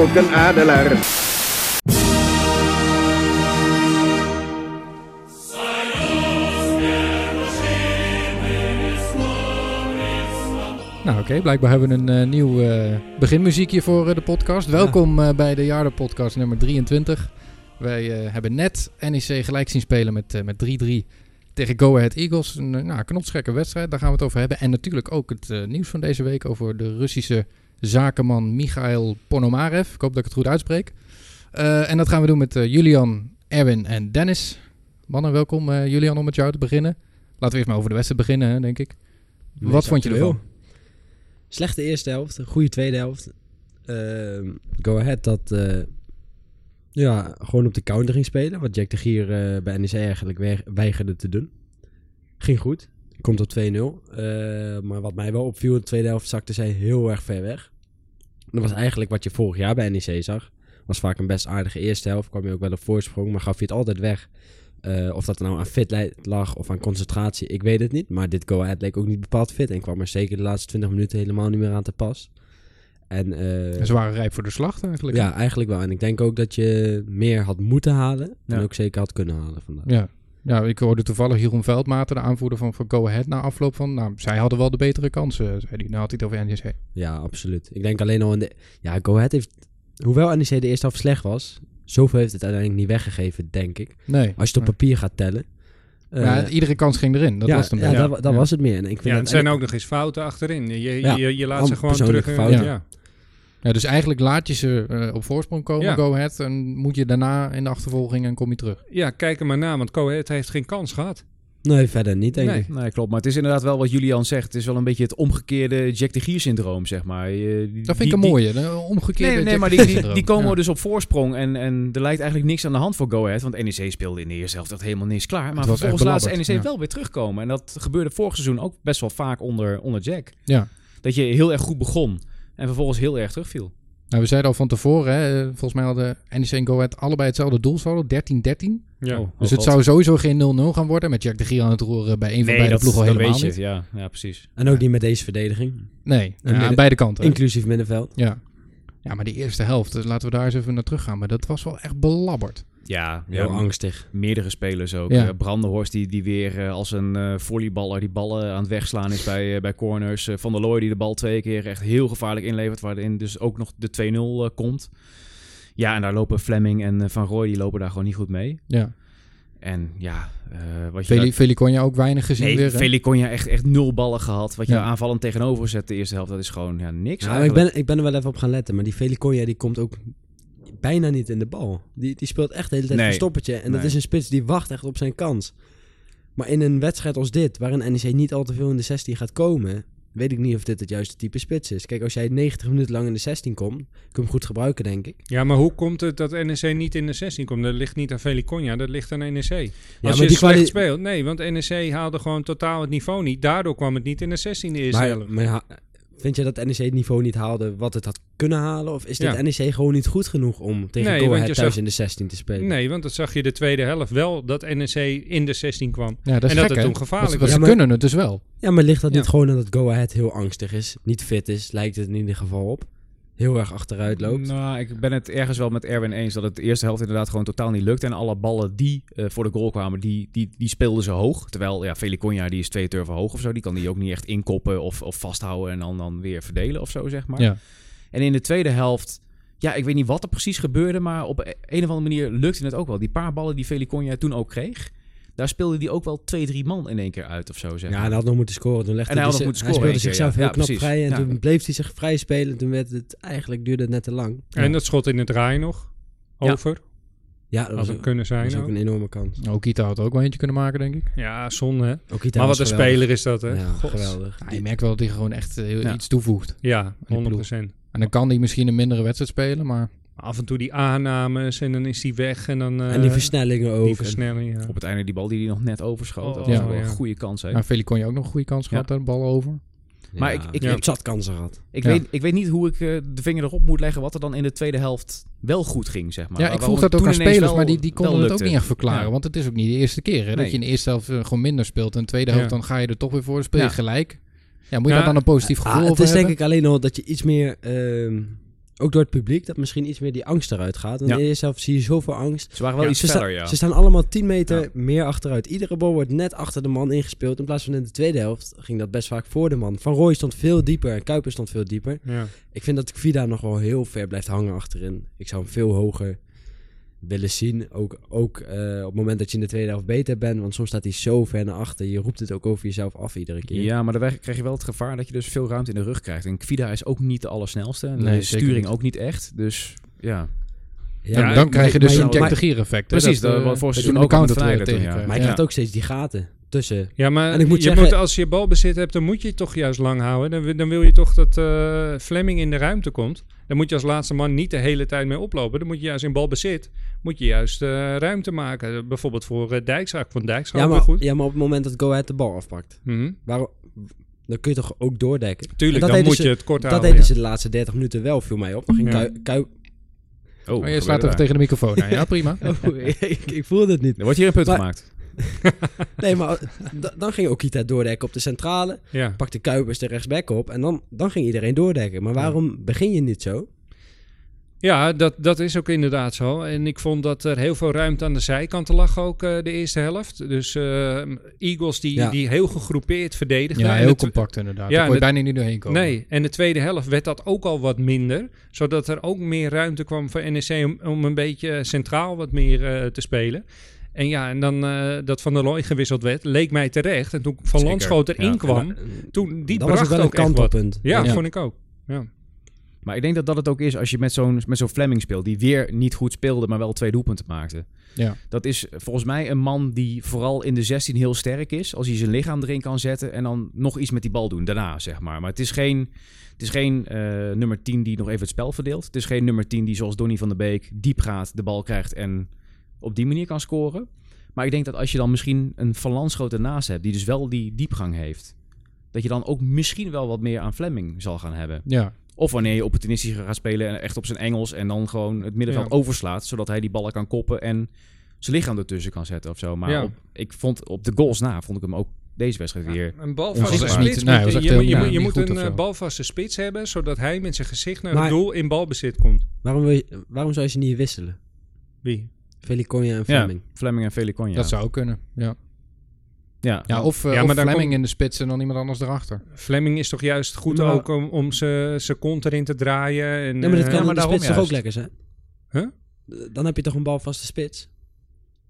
klokkenadelaar. Nou oké, blijkbaar hebben we een eh, nieuw eh, beginmuziekje voor eh, de podcast. Welkom eh, bij de Jarden podcast nummer 23. Wij eh, hebben net NEC gelijk zien spelen met, met 3-3 tegen Go Ahead Eagles. Een uh, nou, knotsgekke wedstrijd, daar gaan we het over hebben. En natuurlijk ook het eh, nieuws van deze week over de Russische zakenman Michail Ponomarev. Ik hoop dat ik het goed uitspreek. Eh, en dat gaan we doen met eh, Julian, Erwin en Dennis. Mannen, welkom eh, Julian om met jou te beginnen. Laten we eerst maar over de wedstrijd beginnen, hè, denk ik. Wat vond je ervan? Slechte eerste helft, goede tweede helft. Ehm, go Ahead dat ja, gewoon op de counter ging spelen. Wat Jack de Gier bij NEC eigenlijk we- weigerde te doen. Ging goed. Komt op 2-0. Eh, maar wat mij wel opviel in de tweede helft zakte zij heel erg ver weg. Dat was eigenlijk wat je vorig jaar bij NEC zag. Was vaak een best aardige eerste helft. Kwam je ook wel op voorsprong, maar gaf je het altijd weg. Eh, of dat nou aan fit li- lag of aan concentratie, ik weet het niet. Maar dit Go Ahead leek ook niet bepaald fit. En kwam er zeker de laatste 20 minuten helemaal niet meer aan te pas. En eh, Ze waren rijp voor de slag eigenlijk. ja, eigenlijk wel. En ik denk ook dat je meer had moeten halen. En Ja. ook zeker had kunnen halen vandaag. Ja. Ja, ik hoorde toevallig Jeroen Veldmaten, de aanvoerder van, van Go Ahead, na afloop van... Nou, zij hadden wel de betere kansen, zei hij. Nou had hij het over NEC. Ja, absoluut. Ik denk alleen al in de... Ja, Go Ahead heeft... Hoewel NEC de eerste helft slecht was... Zoveel heeft het uiteindelijk niet weggegeven, denk ik. Nee. Als je het op papier gaat tellen. Ja, Eh, iedere kans ging erin. Dat ja, was het een ja, dat, dat Ja. was het meer. En ik vind Ja, het zijn en- ook nog eens fouten achterin. Je, je, Ja, je, je laat ze gewoon terug. eh, fouten. Ja. Ja, dus eigenlijk laat je ze eh, op voorsprong komen, Ja. Go Ahead. En moet je daarna in de achtervolging en kom je terug. ja, kijk er maar na, want Coët heeft geen kans gehad. Nee, verder niet, denk Nee. ik. Nee, klopt. Maar het is inderdaad wel wat Julian zegt. Het is wel een beetje het omgekeerde Jack de Gier syndroom, zeg maar. Je- die- Dat vind die- ik een die- mooie, de omgekeerde Nee, nee, Jack maar die, die, die komen Ja. dus op voorsprong en, en er lijkt eigenlijk niks aan de hand voor Go Ahead. Want NEC speelde in de eerste helft echt helemaal niks klaar. Maar vervolgens laat ze NEC ja. wel weer terugkomen. En dat gebeurde vorig seizoen ook best wel vaak onder, onder Jack. Ja. Dat je heel erg goed begon en vervolgens heel erg terugviel. Nou, we zeiden al van tevoren, hè, volgens mij hadden NEC en Go Ahead allebei hetzelfde doelsaldo, 13-13. Ja. Oh, Dus het god. zou sowieso geen 0-0 gaan worden. Met Jack de Gier aan het roeren bij een van Nee, beide dat, ploegen helemaal weet je. niet. Ja, ja, precies. En ook niet met deze verdediging. Nee, ja, aan beide kanten. Inclusief middenveld. Ja. ja, maar die eerste helft, dus laten we daar eens even naar terug gaan. Maar dat was wel echt belabberd. Ja, Heel ja angstig. meerdere spelers ook. Ja. Eh, Brandenhorst die, die weer eh, als een eh, volleyballer die ballen aan het wegslaan is bij, bij corners. Van der Looy die de bal twee keer echt heel gevaarlijk inlevert. Waarin dus ook nog de 2-0 eh, komt. Ja, en daar lopen Fleming en Van Rooij die lopen daar gewoon niet goed mee. Ja. En ja, eh, wat je... Veli, daar- Velikonja ook weinig gezien Nee, weer. Velikonja echt, echt nul ballen gehad. Wat je Ja. aanvallend tegenover zet de eerste helft, dat is gewoon ja, niks Ja, maar ik, ben, ik ben er wel even op gaan letten. Maar die Feliconia die komt ook bijna niet in de bal. Die, die speelt echt de hele tijd Nee. een stoppertje. En dat is een spits die wacht echt op zijn kans. Maar in een wedstrijd als dit, waarin NEC niet al te veel in de 16 gaat komen... weet ik niet of dit het juiste type spits is. Kijk, als jij 90 minuten lang in de 16 komt... kun je hem goed gebruiken, denk ik. ja, maar hoe komt het dat NEC niet in de 16 komt? Dat ligt niet aan Velikonja, dat ligt aan NEC. Als je die slecht kwali- speelt. Nee, want NEC haalde gewoon totaal het niveau niet. Daardoor kwam het niet in de 16 de eerste Maar, helft. maar ja, vind je dat NEC het niveau niet haalde wat het had kunnen halen? Of is dit Ja. NEC gewoon niet goed genoeg om tegen Nee, thuis zag- in de 16 te spelen? Nee, want dat zag je de tweede helft wel, dat NEC in de 16 kwam. Ja, dat is en dat gek, het hè? toen gevaarlijk was. ze Ja, maar- kunnen het dus wel. Ja, maar ligt dat Ja. niet gewoon aan dat Go Ahead heel angstig is, niet fit is, lijkt het in ieder geval op. Heel erg achteruit loopt. Nou, ik ben het ergens wel met Erwin eens dat het de eerste helft inderdaad gewoon totaal niet lukt. En alle ballen die eh, voor de goal kwamen, die, die, die speelden ze hoog. Terwijl, ja, Feliconia die is twee turven hoog of zo. Die kan die ook niet echt inkoppen of, of vasthouden en dan, dan weer verdelen of zo, zeg maar. Ja. En in de tweede helft, ja, ik weet niet wat er precies gebeurde, maar op een of andere manier lukte het ook wel. Die paar ballen die Feliconia toen ook kreeg, daar speelde die ook wel twee, drie man in één keer uit of zo, zeg Ja, maar. hij had nog moeten scoren. Toen legde En hij had nog moeten hij scoren speelde zichzelf ja. heel Ja, knap precies. vrij en Ja. toen bleef hij zich vrij spelen. En toen werd het, eigenlijk duurde het net te lang. En dat schot in het draai nog. Over. Ja, dat Had was, het ook, kunnen dat zijn was ook ook. een enorme kans. Okita had ook wel eentje kunnen maken, denk ik. Ja, zonde hè. Okita Maar was wat een geweldig. speler is dat hè. Ja, geweldig. Ja, je merkt wel dat hij gewoon echt eh, heel Ja. iets toevoegt. Ja, die 100%. En dan kan hij misschien een mindere wedstrijd spelen, maar... Af en toe die aannames en dan is hij weg en dan... eh, en die versnellingen ook. die versnelling, ja. Op het einde die bal die hij nog net overschoot, dat Oh, was wel ja. een goede kans. Hè? Nou, Veli kon je ook nog een goede kans gehad, de bal over. Maar ik- ik- je hebt zat kansen gehad. Ik, Ja. weet, ik weet niet hoe ik eh, de vinger erop moet leggen wat er dan in de tweede helft wel goed ging, zeg maar. Ja, ik vroeg dat ook aan spelers, wel- maar die, die wel konden het ook niet echt verklaren. Ja. Want het is ook niet de eerste keer hè, dat je in de eerste helft eh, gewoon minder speelt. En de tweede helft Ja. dan ga je er toch weer voor, dan speel je Ja. gelijk. Ja, moet je Ja, daar dan een positief gevoel Ah, het is denk hebben? ik alleen al dat je iets meer ehm, ook door het publiek, dat misschien iets meer die angst eruit gaat. Want Ja. in eerste helft zie je zoveel angst. Ze waren wel Ja, iets feller, ja. ze staan allemaal 10 meter Ja. meer achteruit. Iedere bal wordt net achter de man ingespeeld. In plaats van in de tweede helft ging dat best vaak voor de man. Van Rooij stond veel dieper en Kuiper stond veel dieper. Ja. Ik vind dat Vida nog wel heel ver blijft hangen achterin. Ik zou hem veel hoger willen zien. Ook, ook eh, op het moment dat je in de tweede helft beter bent. Want soms staat hij zo ver naar achter. Je roept het ook over jezelf af iedere keer. Ja, maar daarbij krijg je wel het gevaar dat je dus veel ruimte in de rug krijgt. En Kvida is ook niet de allersnelste. En Nee, de sturing niet. ook niet echt. Dus ja. Ja, dan krijg je dus een Jack de Gier effect. Precies, dat eh, wat voor je seizoen ook aan het. Maar hij Ja. krijgt ook steeds die gaten tussen. Ja, maar En ik moet je zeggen- moet, als je balbezit hebt, dan moet je het toch juist lang houden. Dan, dan wil je toch dat eh Fleming in de ruimte komt. Dan moet je als laatste man niet de hele tijd mee oplopen. Dan moet je juist in balbezit, moet je juist eh, ruimte maken. Bijvoorbeeld voor uh, Dijkstra. Ik vond Dijkstra Ja maar, goed. ja, maar op het moment dat Go Ahead de bal afpakt. Mhm. Waarom, dan kun je toch ook doordekken? Tuurlijk, dat dan deden moet ze- je het kort Dat houden. deden ja. ze de laatste 30 minuten wel, viel mij op. Dan ging Ja. Kui- Kui- Oh, Oh, je slaat even tegen de microfoon aan. Ja, prima. Oh, ik, ik voelde het niet. Er wordt hier een punt Maar- gemaakt. Nee, maar d- dan ging Okita doordekken op de centrale. Ja. Pakte Kuipers de rechtsback op. En dan, dan ging iedereen doordekken. Maar waarom begin je niet zo? Ja, dat, dat is ook inderdaad zo. En ik vond dat er heel veel ruimte aan de zijkanten lag ook eh, de eerste helft. Dus eh, Eagles die, Ja. die heel gegroepeerd verdedigden. Ja, En heel compact inderdaad. Ja, Daar kon je bijna niet doorheen komen. Nee, en de tweede helft werd dat ook al wat minder. Zodat er ook meer ruimte kwam voor NEC om, om een beetje centraal wat meer eh, te spelen. En ja, en dan eh, dat Van der Looy gewisseld werd, leek mij terecht. En toen Van Zeker, Landschoot erin ja. kwam, toen, die dat was ook bracht wel een ook wat. kantelpunt. Ja, Ja. vond ik ook. Ja. Maar ik denk dat dat het ook is als je met zo'n met zo'n Fleming speelt. Die weer niet goed speelde, maar wel twee doelpunten maakte. Ja. Dat is volgens mij een man die vooral in de 16 heel sterk is. Als hij zijn lichaam erin kan zetten en dan nog iets met die bal doen daarna, zeg maar. Maar het is geen, het is geen eh, nummer 10 die nog even het spel verdeelt. Het is geen nummer 10 die zoals Donny van der Beek diep gaat, de bal krijgt en op die manier kan scoren. Maar ik denk dat als je dan misschien een Van Landschoot ernaast hebt, die dus wel die diepgang heeft, dat je dan ook misschien wel wat meer aan Fleming zal gaan hebben. Ja. Of wanneer je opportunistisch gaat spelen en echt op zijn Engels en dan gewoon het middenveld Ja. overslaat, zodat hij die ballen kan koppen en zijn lichaam ertussen kan zetten of zo. Maar Ja. op, ik vond op de goals na vond ik hem ook deze wedstrijd weer. Een balvaste spits. niet- nee, je heel- je ja, moet- je een eh, balvaste spits hebben, zodat hij met zijn gezicht naar Maar- het doel in balbezit komt. Waarom, wil je, waarom zou je ze niet wisselen? Wie? Feliconia en Ja, Fleming. Fleming en Feliconja. Dat zou kunnen. Ja, Ja, ja of, eh Ja, of Fleming komt- in de spits en dan iemand anders erachter. Fleming is toch juist goed Maar- ook om, om zijn kont erin te draaien. En, Ja, maar dat eh, kan in maar de spits toch ook lekker zijn? Huh? Dan heb je toch een balvaste spits?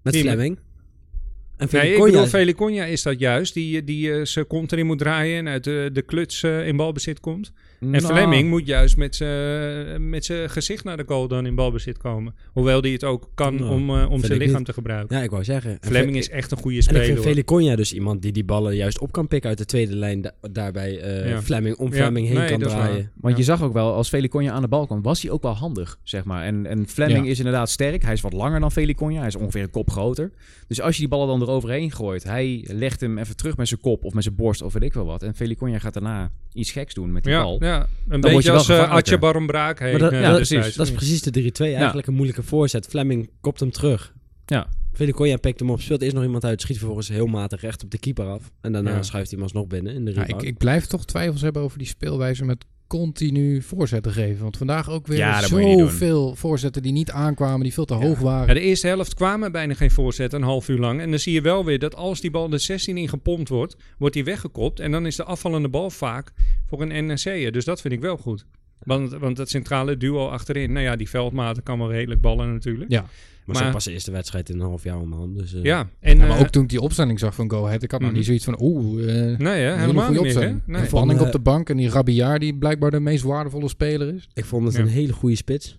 Met Wie, met- Fleming? En Nee, ik Feliconia bedoel, Feliconia is dat juist. Die, die eh, zijn kont erin moet draaien en uit de, de kluts in balbezit komt. En Nou, Fleming moet juist met zijn met zijn gezicht naar de goal dan in balbezit komen. Hoewel die het ook kan Nou, om, eh, om zijn lichaam niet. te gebruiken. Ja, ik wou zeggen. En Fleming is echt een goede En ik speler. vind. Feliconia dus iemand die die ballen juist op kan pikken uit de tweede lijn. da- daarbij eh, Ja. Fleming om Ja, Fleming heen nee, kan draaien. Want Ja. je zag ook wel, als Feliconja aan de bal kwam, was hij ook wel handig, zeg maar. En, en Fleming Ja. is inderdaad sterk. Hij is wat langer dan Feliconja. Hij is ongeveer een kop groter. Dus als je die ballen dan eroverheen gooit, hij legt hem even terug met zijn kop of met zijn borst of weet ik wel wat. En Feliconja gaat daarna iets geks doen met die Ja, bal. Ja, een beetje als uh, gevaarlijker. Atje Baron Braak. Hey, Maar dat- eh, ja, precies. Dat is precies de 3-2. Eigenlijk een moeilijke voorzet. Fleming kopt hem terug. Ja. Feliconia pikt hem op, speelt eerst nog iemand uit, schiet vervolgens heel matig recht op de keeper af. En daarna schuift hij hem alsnog binnen in de rebound. ik, ik blijf toch twijfels hebben over die speelwijze met continu voorzetten geven. Want vandaag ook weer Ja, zoveel voorzetten die niet aankwamen, die veel te Ja. hoog waren. Ja, de eerste helft kwamen bijna geen voorzet, een half uur lang. En dan zie je wel weer dat als die bal de 16 in gepompt wordt, wordt die weggekopt. En dan is de afvallende bal vaak voor een NEC'er. Dus dat vind ik wel goed. Want, want het centrale duo achterin, nou ja, die veldmaten kan wel redelijk ballen natuurlijk. Ja. maar maar- zijn pas de eerste wedstrijd in een half jaar onderhand. Dus, eh, Ja, en, Ja, maar eh, ook toen ik die opstelling zag van Go Ahead, ik had nog Mhm. niet zoiets van, oeh, eh, Nee, hè, helemaal goede niet meer. Hè? opstelling. Nee. En Spanning Van, op de bank en die Rabiaar die blijkbaar de meest waardevolle speler is. Ik vond het Ja. een hele goede spits.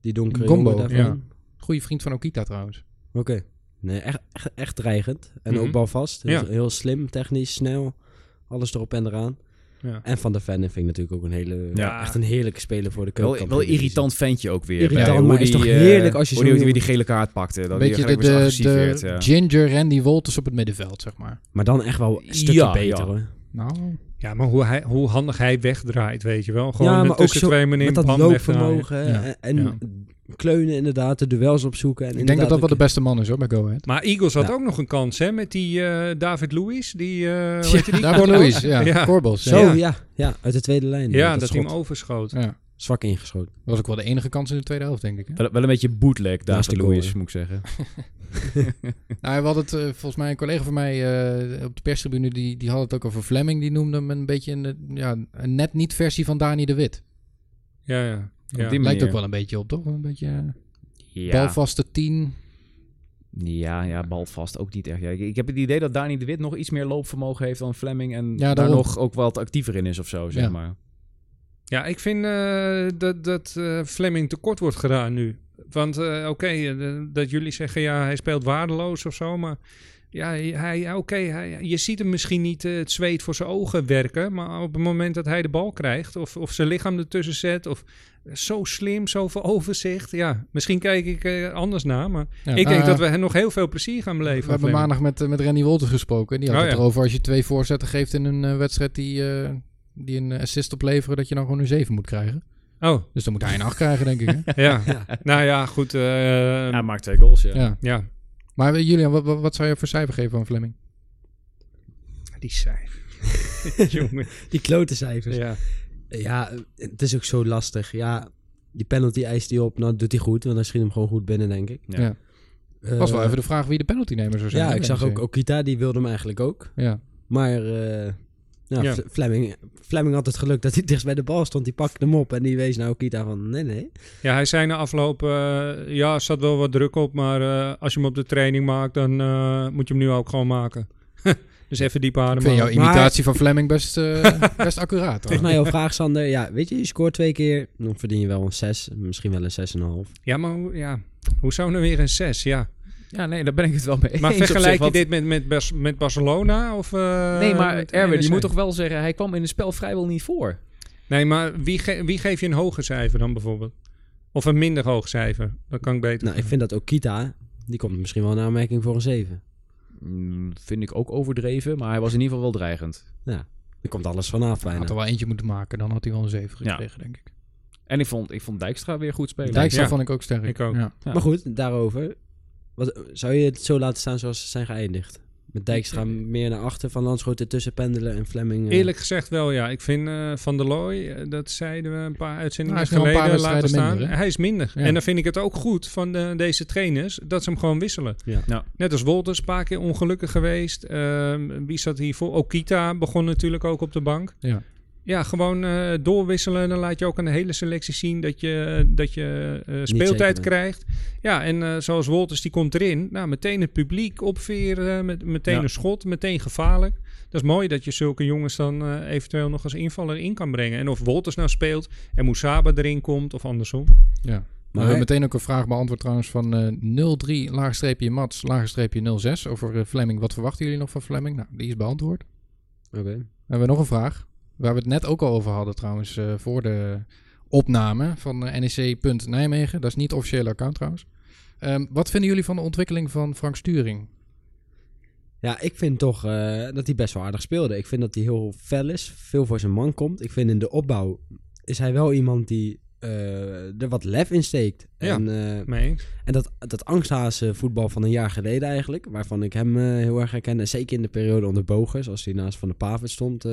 Die donkere daarvan. ja. Goede vriend van Okita trouwens. Oké. Nee, echt, echt, echt dreigend. En Mhm. ook balvast. Heel, Ja. heel slim, technisch, snel. Alles erop en eraan. Ja. En Van der Ven vind ik natuurlijk ook een hele... Ja. Echt een heerlijke speler voor de Wel, keukenkampioen. wel irritant ventje ook weer. Irritant, Bij maar hoe is toch eh, heerlijk als je hoe zo'n die weer die gele kaart pakte. Dat beetje de, zo de, de werd. Ja. Ginger Randy Wolters op het middenveld, zeg maar. Maar dan echt wel een stukje Ja, beter ja. hoor. Nou, Ja, maar hoe, hij, hoe handig hij wegdraait, weet je wel. Gewoon ja, ja, maar ook tussen zo, twee meneer met dat loopvermogen Ja. en, en Ja. Kleunen inderdaad, de duels opzoeken. En ik denk dat dat wel de beste man is hoor, bij Go Ahead. Maar Eagles had Ja. ook nog een kans, hè, met die eh, David Lewis. Die, eh die? David Cornel? Luiz, ja. Ja. Corbels. Zo, Ja. ja. ja. uit de tweede lijn. Ja, dat, dat hij hem schot. overschoot. Ja. zwak ingeschoten. was ook wel de enige kans in de tweede helft, denk ik. Hè? Wel, wel een beetje bootleg, David goal, Luiz, hè? moet ik zeggen. Nou, we hadden het, eh, volgens mij een collega van mij eh, op de perstribune, die, die had het ook over Fleming. Die noemde hem een beetje een, ja, een net niet versie van Dani de Wit. Ja, ja. Ja. die Lijkt ook wel een beetje op, toch? Een beetje eh, Ja. balvaste tien. Ja, ja, balvast ook niet echt. Ja, ik, ik heb het idee dat Dani de Wit nog iets meer loopvermogen heeft dan Fleming. En Ja, daar nog ook wat actiever in is of zo, zeg Ja. maar. Ja, ik vind eh, dat, dat eh, Fleming tekort wordt gedaan nu. Want eh, oké, dat jullie zeggen ja, hij speelt waardeloos of zo, maar ja, hij, oké, hij, je ziet hem misschien niet het zweet voor zijn ogen werken, maar op het moment dat hij de bal krijgt of, of zijn lichaam ertussen zet of zo slim, zoveel overzicht, ja, misschien kijk ik eh, anders naar, maar Ja, ik denk nou, dat we nog heel veel plezier gaan beleven. We hebben maandag met, eh, met Randy Wolters gesproken. Die had Oh, het ja. erover als je twee voorzetten geeft in een eh, wedstrijd die, eh, die een assist opleveren, dat je dan gewoon een 7 moet krijgen. Oh, Dus dan moet hij een 8 krijgen, denk ik. Hè? ja. Ja. nou ja, goed. eh, Hij maakt twee goals, ja. Ja. ja, Maar eh, Julian, wat, wat, wat zou je voor cijfer geven aan Fleming? die cijfer. Jongen. Die klote cijfers. Ja. Ja. het is ook zo lastig. Ja, die penalty eist hij op. Nou, doet hij goed. Want hij schiet hem gewoon goed binnen, denk ik. Ja. Ja. was wel Eh, even de vraag wie de penaltynemer zou zijn. Ja, ik zag ook. Okita. Die wilde hem eigenlijk ook. Ja. Maar eh, ja, Ja. Fle- Fleming, Fleming had het geluk dat hij dichtst bij de bal stond. Die pakte hem op en die wees naar Okita van nee, nee. Ja, hij zei na afloop, eh, ja, er zat wel wat druk op, maar eh, als je hem op de training maakt, dan eh, moet je hem nu ook gewoon maken. Dus even diep Ik ademen. vind jouw Maar- imitatie van Fleming best, eh, best accuraat. hoor. Volgens mij jouw vraag, Sander. Ja, weet je, je scoort twee keer. Dan verdien je wel een 6. Misschien wel een 6,5. Ja, maar hoe, ja, hoe zou nou weer een 6? Ja. Ja, nee, daar ben ik het wel mee Maar vergelijk je dit met, met, Bas- met Barcelona? Of, eh, Nee, maar Erwin, je moet toch wel zeggen, hij kwam in het spel vrijwel niet voor. Nee, maar wie, ge- wie geef je een hoger cijfer dan bijvoorbeeld? Of een minder hoog cijfer? Dat kan ik beter. Nou, ik vind dat Okita, die komt misschien wel in aanmerking voor een 7. Vind ik ook overdreven, maar hij was in ieder geval wel dreigend. Ja, er komt alles vanaf Hij bijna. had er wel eentje moeten maken, dan had hij wel een 7 Ja. gekregen, denk ik. En ik vond, ik vond Dijkstra weer goed spelen. Dijkstra Ja. vond ik ook sterk. Ik ook. Ja. Ja. Maar goed, daarover. Wat, zou je het zo laten staan zoals ze zijn geëindigd? Met Dijkstra meer naar achter, Van Landschoot ertussen pendelen en Fleming... eh, Eerlijk gezegd wel, ja. Ik vind eh, Van der Looy, eh, dat zeiden we een paar uitzendingen Nou, geleden laten staan. minder, hij is minder. Ja. En dan vind ik het ook goed van de, deze trainers dat ze hem gewoon wisselen. Ja. Ja. Net als Wolters, een paar keer ongelukkig geweest. Ehm, wie zat hiervoor? Okita begon natuurlijk ook op de bank. Ja. Ja, gewoon eh, doorwisselen. Dan laat je ook aan de hele selectie zien dat je, dat je eh, speeltijd zeker krijgt. Ja, en eh, zoals Wolters, die komt erin. Nou, meteen het publiek opveren. Met, meteen Ja. een schot, meteen gevaarlijk. Dat is mooi dat je zulke jongens dan eh, eventueel nog als invaller in kan brengen. En of Wolters nou speelt en Moesaba erin komt of andersom. Ja. Maar we hebben meteen ook een vraag beantwoord trouwens van eh 03 laagstreepje Mats laagstreepje 06 over Fleming. Wat verwachten jullie nog van Fleming? Nou, die is beantwoord. Oké. Hebben we nog een vraag. Waar we het net ook al over hadden trouwens eh, voor de opname van eh, NEC. Nijmegen. Dat is niet het officiële account trouwens. Ehm, wat vinden jullie van de ontwikkeling van Frank Sturing? Ja, ik vind toch eh, dat hij best wel aardig speelde. Ik vind dat hij heel fel is, veel voor zijn man komt. Ik vind in de opbouw is hij wel iemand die eh, er wat lef in steekt. Ja. En, eh, Mee eens? en dat, dat angsthazen voetbal van een jaar geleden eigenlijk, waarvan ik hem eh, heel erg herkende. Zeker in de periode onder Bogus, als hij naast Van de Pavert stond.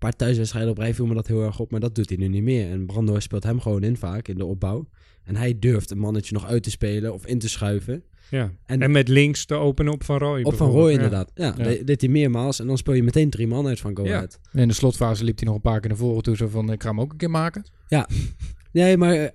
Paar thuiswedstrijden op rij viel me dat heel erg op, maar dat doet hij nu niet meer. En Brando speelt hem gewoon in vaak in de opbouw. En hij durft een mannetje nog uit te spelen of in te schuiven. Ja. En- En, met links te openen op Van Rooij. Op Van bijvoorbeeld. Rooij Ja. inderdaad. Ja, Ja. deed- deed hij meermaals. En dan speel je meteen drie man uit van Go Ja. Ahead. In de slotfase liep hij nog een paar keer naar voren toe. Zo van, ik ga hem ook een keer maken. Nee, maar eh,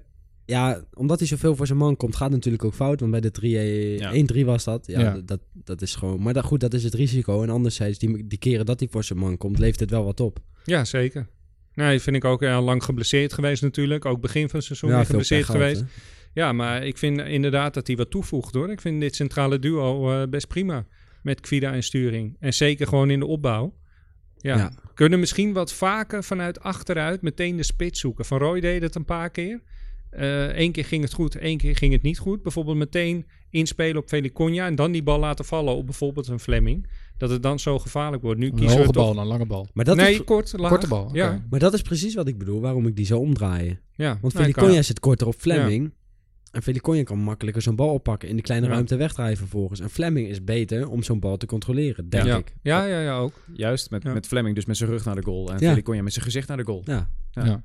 ja, omdat hij zoveel voor zijn man komt, gaat het natuurlijk ook fout. Want bij de 3 eh, Ja. 1-3 was dat. Ja, Ja. Dat, dat is gewoon... Maar dat, goed, dat is het risico. En anderzijds, die, die keren dat hij voor zijn man komt, leeft het wel wat op. Ja, zeker. Nou, dat vind ik ook ja, lang geblesseerd geweest natuurlijk. Ook begin van het seizoen ja, geblesseerd gehad, geweest. Ja, maar ik vind inderdaad dat hij wat toevoegt hoor. Ik vind dit centrale duo eh, best prima. Met Kvida en Sturing. En zeker gewoon in de opbouw. Ja. Ja. Kunnen misschien wat vaker vanuit achteruit meteen de spits zoeken. Van Roy deed het een paar keer. Eén keer ging het goed, één keer ging het niet goed. Bijvoorbeeld meteen inspelen op Feliconia en dan die bal laten vallen op bijvoorbeeld een Fleming. Dat het dan zo gevaarlijk wordt. Nu Een kiezen hoge we toch... bal, een lange bal. Maar dat, nee, is, kort, laag. Korte bal. Ja, maar dat is precies wat ik bedoel, waarom ik die zou omdraaien. ja. Want Nou, Feliconia kan. zit korter op Fleming. En Feliconia kan makkelijker zo'n bal oppakken. In de kleine Ja. ruimte wegdraaien vervolgens. En Fleming is beter om zo'n bal te controleren, denk ja. ik. Ja, ja, ja, ook. Juist, met, Ja. met Fleming dus met zijn rug naar de goal. En Ja. Feliconia met zijn gezicht naar de goal. Ja. Ja.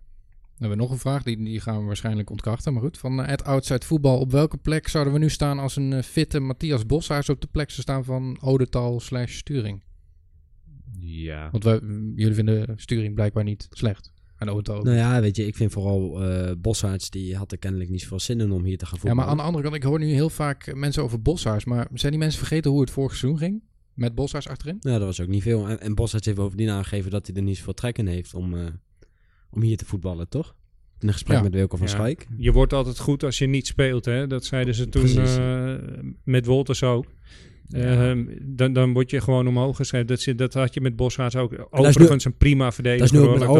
Dan hebben we nog een vraag, die, die gaan we waarschijnlijk ontkrachten. Maar goed, van eh, Ed Outside Voetbal. Op welke plek zouden we nu staan als een eh, fitte Matthias Boshuis op de plek zou staan van Odental slash Sturing? Ja. Want wij, jullie vinden Sturing blijkbaar niet slecht. En Odental ook Nou ja, weet je, ik vind vooral eh Bossaerts, die had er kennelijk niet zoveel zin in om hier te gaan Ja, voetballen. maar aan de andere kant, ik hoor nu heel vaak eh, mensen over Boshuis. Maar zijn die mensen vergeten hoe het vorig seizoen ging? Met Boshuis achterin? Ja, dat was ook niet veel. En, en Bossaerts heeft bovendien aangegeven dat hij er niet zoveel trek in heeft om, eh, om hier te voetballen, toch? In een gesprek Ja. met Wilco van Ja. Schaik. Je wordt altijd goed als je niet speelt. Hè? Dat zeiden ze toen eh, met Wolters ook. Ehm, dan, dan word je gewoon omhoog geschreven. Dat, zit- dat had je met Boshaars ook. nu- Overigens een prima verdediger. Dat is nu ook met dat